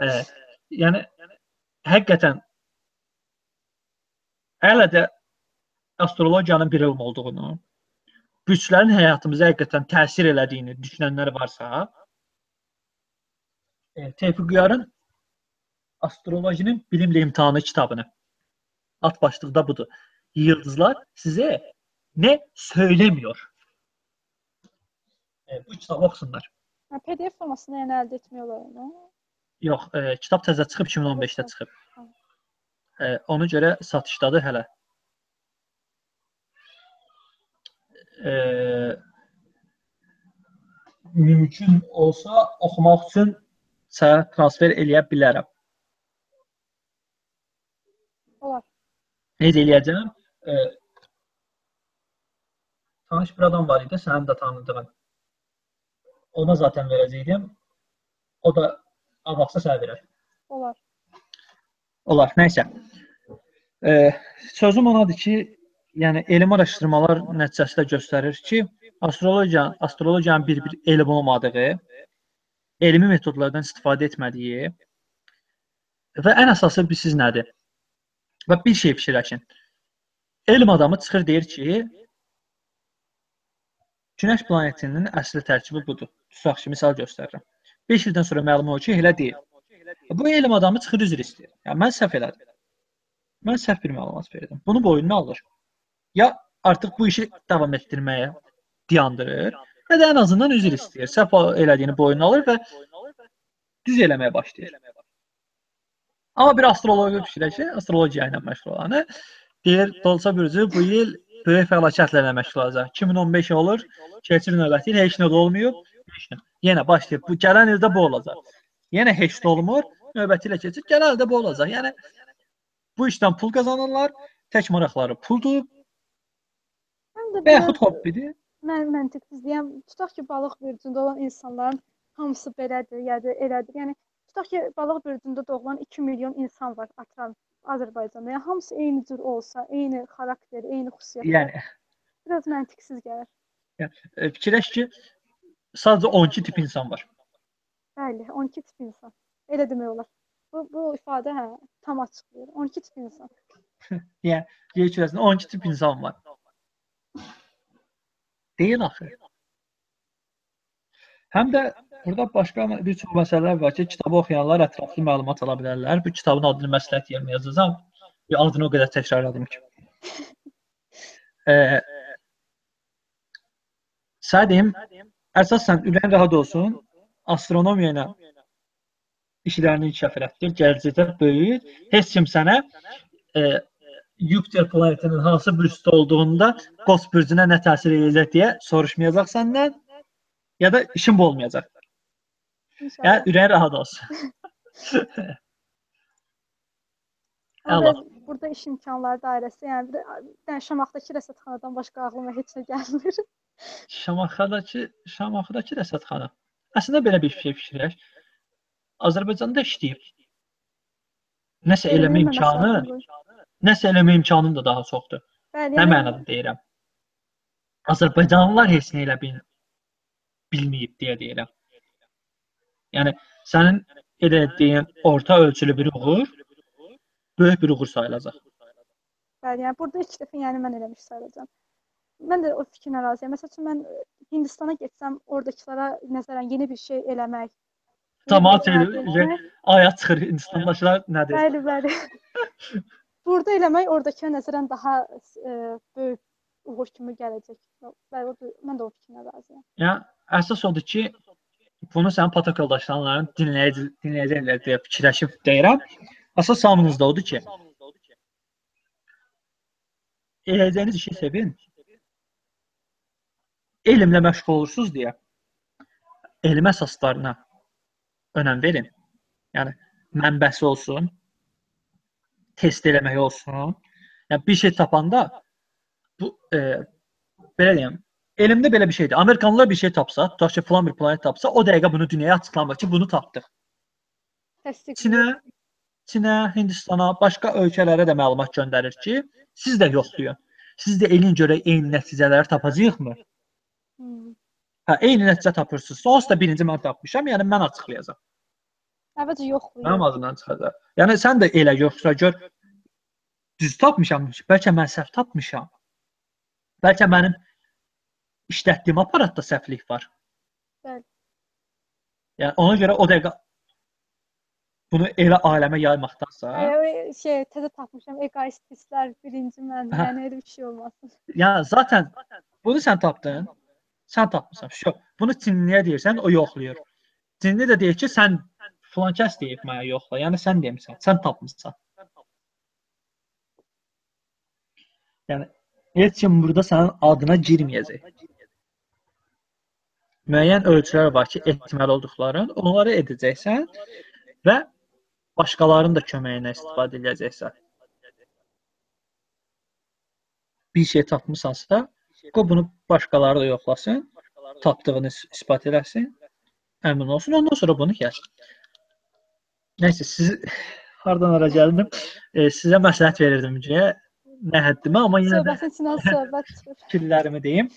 Speaker 1: ə, yəni həqiqətən hələ də astrologiyanın bir elm olduğunu, güclərin həyatımıza həqiqətən təsir elədiyini düşünənlər varsa, e, Tevfik Uyarın Astrologinin bilimlə imtahanı kitabını alt başlıqda budur. Yıldızlar sizə nə söylemiyor? E, bu kitabı oxusunlar.
Speaker 2: PDF formasında yəni əldə etmək olar mı?
Speaker 1: Yox, e, kitab təzə çıxıb 2015-də çıxıb. Ona görə satışdadır hələ. mümkün olsa oxumaq üçün sənə transfer eləyə bilərəm.
Speaker 2: Olar.
Speaker 1: Necə eləyəcəm? Tanış bir adam var idi, sənin də tanıdığın. Ona zaten verəcəydim. O da almaqsa sənə verər.
Speaker 2: Olar.
Speaker 1: Olar, nəysə. E, sözüm onadır ki, yəni elmi araşdırmalar nəticəsində göstərir ki, astrologiya, astrologiyanın bir-bir elm olmadığı, elmi metodlardan istifadə etmədiyi və ən əsası bilirsiz nədir? Və bir şey fikirləşin. Elm adamı çıxır deyir ki, Günəş planetinin əsli tərkibi budur. Tutaq ki, misal göstərirəm. 5 ildən sonra məlum olur ki, elə deyil. Bu elm adamı çıxır üzr istəyir. Yəni mən səhv elədim. Mən səhv bir məlumat verdim. Bunu boynuna alır ya artıq bu işi davam etdirməyə dayandırır, ya da ən azından üzr istəyir. Səhv elədiyini boynuna alır və düz eləməyə başlayır. Amma bir astroloq fikirləşir, astrologiya ilə məşğul olanı deyir, Dolça bürcü bu il böyük fəlakətlərlə məşğul olacaq. 2015 olur, keçir növbəti il heç nə olmayıb, heç nə. Yenə başlayıb. Bu gələn ildə bu olacaq. Yenə heç nə olmur, növbəti ilə keçir, gələn ildə bu olacaq. Yəni bu işdən pul qazanırlar, tək maraqları puldur, və yaxud hobbidir.
Speaker 2: Mən məntiqsiz deyəm, tutaq ki, balıq bürcündə olan insanların hamısı belədir, yəni elədir. Yəni tutaq ki, balıq bürcündə doğulan 2 milyon insan var atıram Azərbaycanda. Yəni hamısı eyni cür olsa, eyni xarakter, eyni xüsusiyyətlər.
Speaker 1: Yəni
Speaker 2: biraz məntiqsiz gəlir.
Speaker 1: e, fikirləş ki, sadəcə 12 tip insan var.
Speaker 2: Bəli, 12 tip insan. Elə demək olar. Bu bu ifadə hə tam açıqlayır. 12 tip insan.
Speaker 1: Yəni yer kürəsində 12 tip insan var. Deyil axı. Həm də burada başqa bir çox məsələlər var ki, kitabı oxuyanlar ətraflı məlumat ala bilərlər. Bu kitabın adını məsləhət yerinə yazacağam. Bir adını o qədər təkrarladım ki. Eee Sədim, əsasən ürəyin rahat olsun. Astronomiya ilə işlərini inkişaf elətdir. Gələcəkdə böyüyür. Heç kim sənə e, Yupiter planetinin hansı bürcdə olduğunda Qos bürcünə nə təsir edəcək deyə soruşmayacaq səndən ya da işin bu olmayacaq.
Speaker 2: İnşallah.
Speaker 1: Yəni ürəyin rahat olsun. Allah.
Speaker 2: burada iş imkanları dairəsi, yəni bir də Şamaxdakı rəsədxanadan başqa ağlıma heç nə gəlmir.
Speaker 1: Şamaxıdakı Şamaxıdakı rəsədxana. Əslində belə bir şey fikirləş. Azərbaycanda işləyib. Nəsə eləmə imkanı,
Speaker 2: məsələn,
Speaker 1: nəsə eləmə imkanın da daha çoxdur.
Speaker 2: Bəli,
Speaker 1: Nə
Speaker 2: yəni
Speaker 1: mənada deyirəm? Azərbaycanlılar heç nə elə bil bilməyib deyə deyirəm. Yəni sənin elə deyin orta ölçülü bir uğur böyük bir uğur sayılacaq.
Speaker 2: Bəli, yəni burada ilk dəfə yəni mən eləmiş sayılacağam. Mən də o fikrinə razıyam. Məsəl üçün mən Hindistana getsəm, oradakılara nəzərən yeni bir şey eləmək.
Speaker 1: Camaat elə-. Aya çıxır Hindistandaşlar nədir?
Speaker 2: Bəli, bəli. Burada eləmək oradakıya nəzərən daha e, böyük uğur kimi gələcək. Bəli, mən də o fikrinə razıyam.
Speaker 1: Yəni əsas odur ki, bunu sənin patok yoldaşların dinləyici dinləyəcəklər deyə fikirləşib deyirəm. Əsas hamınızda odur ki, eləyəcəyiniz işi sevin. Elmlə məşğul olursunuz deyə elm əsaslarına önəm verin. Yəni mənbəsi olsun, test eləmək olsun. Yəni bir şey tapanda bu e, belə deyim, elmdə belə bir şeydir. Amerikanlılar bir şey tapsa, tutaq ki, falan bir planet tapsa, o dəqiqə bunu dünyaya açıqlamır ki, bunu tapdıq.
Speaker 2: Təsdiq.
Speaker 1: Çinə, Çinə, Hindistana, başqa ölkələrə də məlumat göndərir ki, siz də yoxlayın. Siz də elin görək eyni nəticələri tapacağıqmı?
Speaker 2: Hmm.
Speaker 1: Hə, eyni nəticə tapırsınız. Onsuz da birinci mən tapmışam, yəni mən açıqlayacağam.
Speaker 2: Əvvəlcə yoxlayır.
Speaker 1: Mənim adımdan çıxacaq. Yəni sən də elə yoxsa gör düz tapmışam, bəlkə mən səhv tapmışam. Bəlkə mənim işlətdiyim aparatda səhvlik var.
Speaker 2: Bəli.
Speaker 1: Yəni ona görə o dəqiqə bunu elə aləmə yaymaqdansa,
Speaker 2: Ə, şey təzə tapmışam egoist hisslər birinci mən.
Speaker 1: Hə.
Speaker 2: Yəni elə bir şey olmasın.
Speaker 1: yəni zaten bunu sən tapdın. Sən tapmısan. Şo. Bunu Çinliyə deyirsən, o yoxlayır. Çinli də deyir ki, sən filan kəs deyib mənə yoxla. Yəni sən demisən, sən tapmısan. Yəni heç kim burada sənin adına girməyəcək. Müəyyən ölçülər var ki, ehtimal olduqların, onları edəcəksən və başqalarının da köməyinə istifadə edəcəksən. Bir şey tapmısansa, qoy bunu başqaları da yoxlasın, tapdığını is- isbat eləsin, əmin olsun, ondan sonra bunu gəl. Nəysə, siz hardan hara gəldim? E, sizə məsləhət verirdim ki, nə həddimə, amma yenə də
Speaker 2: Söhbətin içindən söhbət
Speaker 1: fikirlərimi deyim.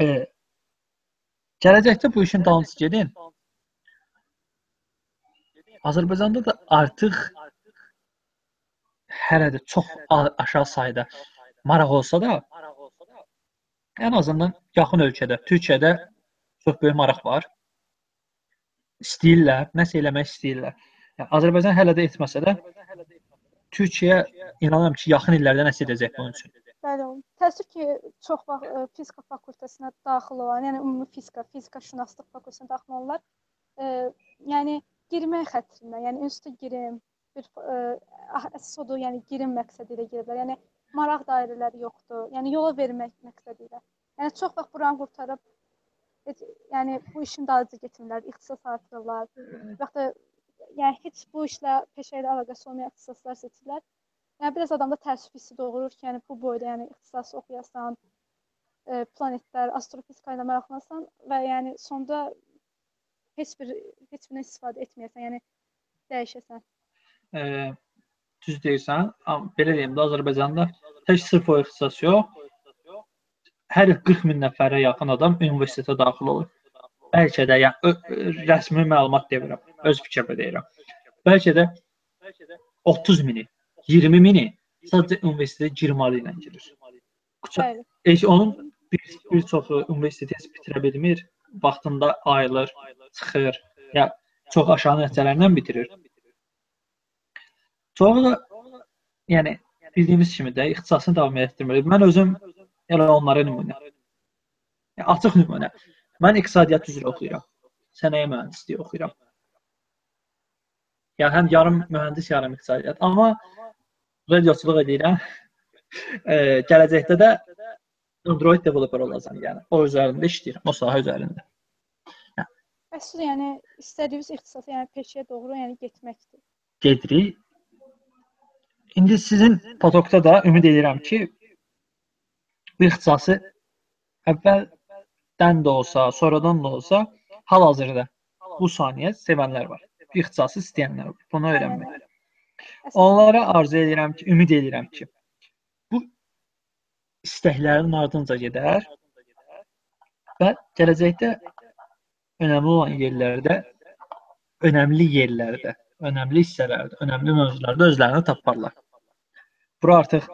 Speaker 1: E, gələcəkdə bu işin dalınca gedin. Azərbaycanda da artıq hələ də çox aşağı sayda maraq olsa da, ən azından yaxın ölkədə, Türkiyədə çox böyük maraq var. İstəyirlər, nəsə eləmək istəyirlər. Yəni, Azərbaycan hələ də etməsə də Türkiyə inanıram ki, yaxın illərdə nəsə edəcək bunun üçün.
Speaker 2: Bəli, təəssüf ki, çox vaxt ə, fizika fakültəsinə daxil olan, yəni ümumi fizika, fizika şünaslıq fakültəsinə daxil olanlar, ə, yəni girmək xətrinə, yəni instituta girim, bir ə, ah- əsas odur, yəni girim məqsədi ilə giriblər. Yəni maraq dairələri yoxdur. Yəni yola vermək məqsədi ilə. Yəni çox vaxt buranı qurtarıb heç, yəni bu işin dalınca getmirlər, ixtisas artırırlar. Və da yəni heç bu işlə peşə ilə əlaqəsi olmayan ixtisaslar seçirlər. Yəni biraz adamda təəssüf hissi doğurur ki, yəni bu boyda yəni ixtisas oxuyasan, e, planetlər, astrofizika ilə maraqlanasan və yəni sonda heç bir heç birindən istifadə etməyəsən, yəni dəyişəsən.
Speaker 1: E, düz deyirsən. Belə deyim də Azərbaycanda heç sırf o ixtisas yox. Hər il 40 min nəfərə yaxın adam universitetə daxil olur. Bəlkə də yəni rəsmi məlumat demirəm. Öz fikrimə deyirəm. Bəlkə də 30 mini, 20 mini sadəcə universitetə girməli ilə girir.
Speaker 2: Bəli.
Speaker 1: Heç onun bir, bir çoxu universiteti bitirə bilmir. Vaxtında ayılır, çıxır. Ya çox aşağı nəticələrlə bitirir. Da yəni bildiyimiz kimi də ixtisasını davam etdirmir. Mən özüm elə onlara nümunə. Yəni, açıq nümunə. Mən iqtisadiyyat üzrə oxuyuram. Sənaye mühəndisliyi oxuyuram. Ya həm yarım mühəndis, yarım iqtisadiyyat. Amma radioçuluq edirəm. e, gələcəkdə də Android developer olacağam, yəni o üzərində işləyirəm, o sahə üzərində.
Speaker 2: Əsl yəni istədiyiniz ixtisasa, yəni peşəyə doğru yəni getməkdir.
Speaker 1: Gedirik. İndi sizin potokda da ümid edirəm ki, bu ixtisası əvvəldən də olsa, sonradan da olsa, hal-hazırda bu saniyə sevənlər var. Bu ixtisası istəyənlər var. Bunu öyrənmək. Onlara arzu edirəm ki, ümid edirəm ki, bu istəklərin ardınca gedər və gələcəkdə önəmli olan yerlərdə, önəmli yerlərdə, önəmli hissələrdə, önəmli mövzularda özlərini taparlar. Bura artıq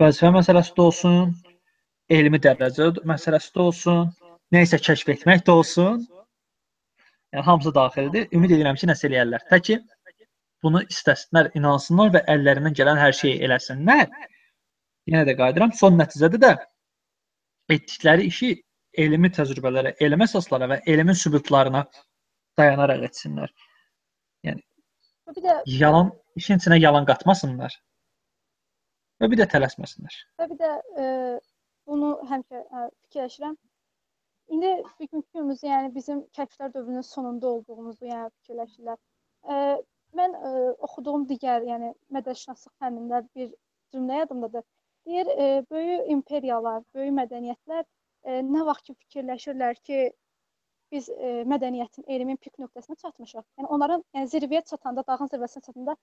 Speaker 1: vəzifə məsələsi də olsun, elmi dərəcə məsələsi də olsun, nə isə kəşf etmək də olsun. Yəni hamısı daxildir. Ümid edirəm ki, nəsə eləyərlər. Təki bunu istəsinlər, inansınlar və əllərindən gələn hər şeyi eləsinlər. Yenə də qayıdıram, son nəticədə də etdikləri işi elmi təcrübələrə, elmi əsaslara və elmin sübutlarına dayanaraq etsinlər.
Speaker 2: bir də
Speaker 1: Yalan işin içinə yalan qatmasınlar. Və bir də tələsməsinlər.
Speaker 2: və bir də e, bunu həmişə e, fikirləşirəm. İndi bugünkü günümüzdə yəni bizim kəşflər dövrünün sonunda olduğumuzu yəni fikirləşirlər. E, mən e, oxuduğum digər yəni mədəniyyətşünaslıq fənnində bir cümlə yadımdadır. Deyir, e, böyük imperiyalar, böyük mədəniyyətlər e, nə vaxt ki fikirləşirlər ki, biz e, mədəniyyətin, elmin pik nöqtəsinə çatmışıq. Yəni onların yəni zirvəyə çatanda, dağın zirvəsinə çatanda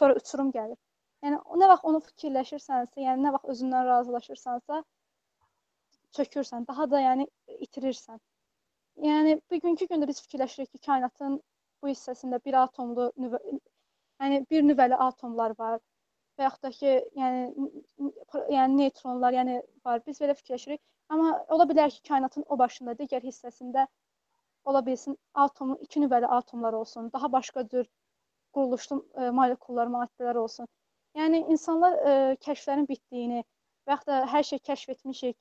Speaker 2: sonra uçurum gəlir. Yəni nə vaxt onu fikirləşirsənsə, yəni nə vaxt özündən razılaşırsansa, çökürsən, daha da yəni itirirsən. Yəni bugünkü gündə biz fikirləşirik ki, kainatın bu hissəsində bir atomlu nüvə, yəni bir nüvəli atomlar var və yaxud da ki, yəni yəni neytronlar, yəni var. Biz belə fikirləşirik. Amma ola bilər ki, kainatın o başında digər hissəsində ola bilsin atomun iki nüvəli atomlar olsun, daha başqa cür quruluşlu e, molekullar, maddələr olsun. Yəni insanlar e, kəşflərin bitdiyini və yaxud da hər şey kəşf etmişik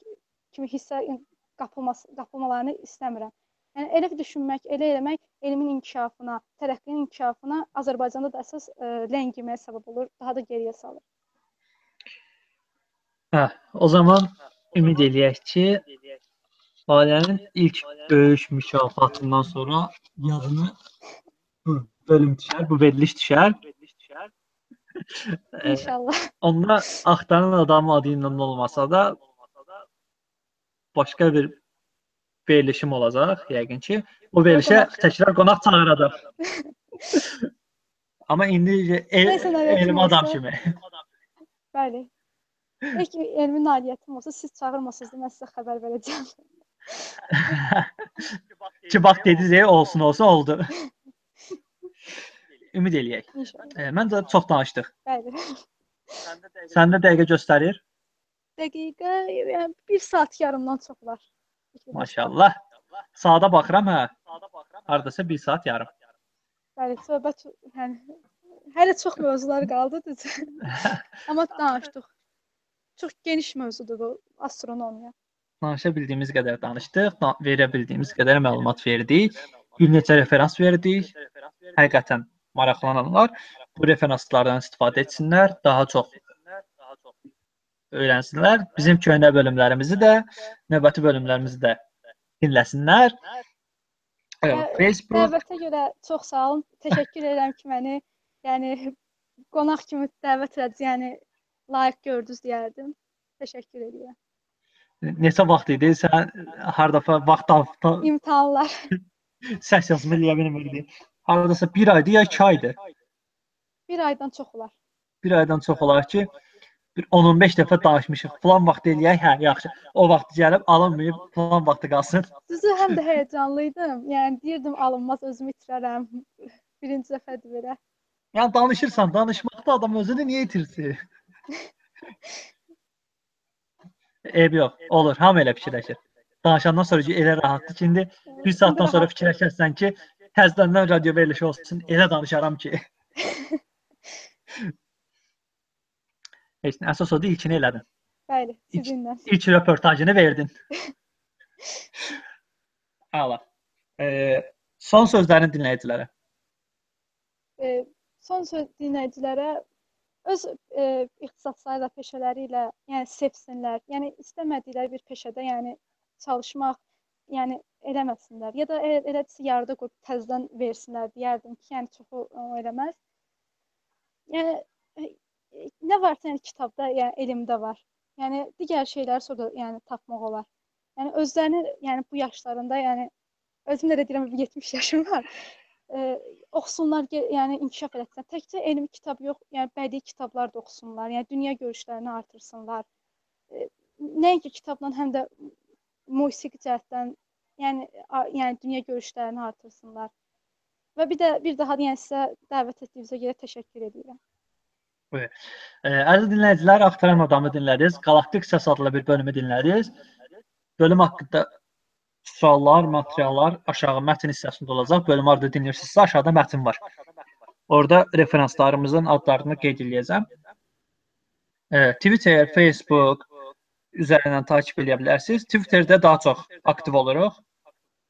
Speaker 2: kimi hissə qapılması, qapılmalarını istəmirəm. Yəni elə düşünmək, elə eləmək elmin inkişafına, tərəqqinin inkişafına Azərbaycanda da əsas e, ləngiməyə səbəb olur, daha da geriyə salır.
Speaker 1: Hə, o zaman ümid eləyək ki, ailənin ilk böyük mükafatından sonra yadını bu bölüm düşər, bu veriliş düşər.
Speaker 2: İnşallah.
Speaker 1: Onda axtaran adam adı ilə olmasa da başqa bir verilişim olacaq yəqin ki. Bu verilişə təkrar qonaq çağıracaq. Amma indi el,
Speaker 2: nəvətim
Speaker 1: elm adam
Speaker 2: olsa.
Speaker 1: kimi.
Speaker 2: Bəli. İlk elmi nailiyyətim olsa siz çağırmasınız da mən sizə xəbər verəcəm.
Speaker 1: Ki bax dediniz, olsun olsun oldu. Ümid eləyək. E, Məncə çox danışdıq.
Speaker 2: Bəli.
Speaker 1: Səndə dəqiqə göstərir?
Speaker 2: Dəqiqə, yəni 1 saat yarımdan çox var.
Speaker 1: Maşallah. Saata baxıram hə. Hardasa 1 saat yarım.
Speaker 2: Bəli, söhbət yəni hələ çox mövzular qaldı düzü. Amma danışdıq. Çox geniş mövzudur bu astronomiya.
Speaker 1: Danışa bildiyimiz qədər danışdıq, da- verə bildiyimiz qədər məlumat verdik. Bir neçə referans verdik. Həqiqətən maraqlananlar bu referanslardan istifadə etsinlər, daha çox öyrənsinlər. Bizim köhnə bölümlərimizi də, növbəti bölümlərimizi də dinləsinlər. Evet,
Speaker 2: Ə,
Speaker 1: Facebook
Speaker 2: Dəvətə görə çox sağ olun. Təşəkkür edirəm ki, məni yəni qonaq kimi dəvət elədiniz, yəni layiq gördünüz deyərdim. Təşəkkür edirəm.
Speaker 1: neçə vaxt idi? Sən harda fa- vaxt tap, ta-
Speaker 2: İmtahanlar.
Speaker 1: Səs yazma eləyə bilmirdi. Hardasa 1 aydı ya 2 aydı.
Speaker 2: Bir aydan çox olar.
Speaker 1: Bir aydan çox olar ki, bir 10-15 dəfə danışmışıq. Plan vaxt eləyək, hə, yaxşı. O vaxt gəlib alınmayıb, plan vaxtı qalsın.
Speaker 2: Düzü həm də həyəcanlıydım. Yəni deyirdim alınmaz, özümü itirərəm. Birinci dəfədir belə.
Speaker 1: Yəni danışırsan, danışmaqda adam özünü niyə itirsin? Eyb yox, olur. Hamı elə fikirləşir. Danışandan sonra elə rahatdır ki, indi bir saatdan sonra fikirləşərsən ki, təzədən radio verilişi olsun, elə danışaram ki. Heç nə, əsas odur ilkini elədin.
Speaker 2: Bəli, sizinlə.
Speaker 1: İlk röportajını verdin. Əla. E, son sözlərin dinləyicilərə.
Speaker 2: E, son söz dinləyicilərə öz e, ixtisasları ilə, peşələri ilə, yəni sevsinlər. Yəni istəmədikləri bir peşədə, yəni çalışmaq, yəni eləməsinlər. Ya da elə, elədirsə yarıda qoyub təzədən versinlər deyərdim ki, yəni çoxu eləməz. Yəni nə varsa yəni kitabda, yəni elmdə var. Yəni digər şeylər sonra yəni tapmaq olar. Yəni özlərini, yəni bu yaşlarında, yəni özüm də deyirəm 70 yaşım var. E, oxusunlar, yəni inkişaf etsinlər. Təkcə elmi kitab yox, yəni bədii kitablar da oxusunlar. Yəni dünya görüşlərini artırsınlar. E, nəinki kitabla, həm də musiqi cəhətdən, yəni yəni dünya görüşlərini artırsınlar. Və bir də bir daha yəni sizə dəvət etdiyinizə görə təşəkkür edirəm.
Speaker 1: E, əziz dinləyicilər, Axtaran adamı dinlədiniz. Qalaktik Səs adlı bir bölümü dinlədiniz. Bölüm haqqında suallar, materiallar aşağı mətn hissəsində olacaq. Bölüm harda dinləyirsinizsə, aşağıda mətn var. Orada referanslarımızın adlarını qeyd edəcəm. Twitter, Facebook üzərindən takip edə bilərsiniz. Twitterdə daha çox aktiv oluruq.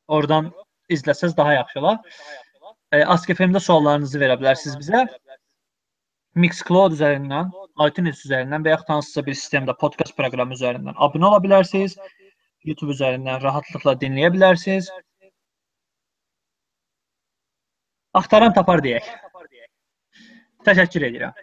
Speaker 1: Oradan izləsəz daha yaxşı olar. E, Ask FM-də suallarınızı verə bilərsiniz bizə. Mixcloud üzərindən, iTunes üzərindən və yaxud hansısa bir sistemdə podkast proqramı üzərindən abunə ola bilərsiniz. YouTube üzərindən rahatlıqla dinləyə bilərsiniz. Axtaran tapar deyək. Təşəkkür edirəm.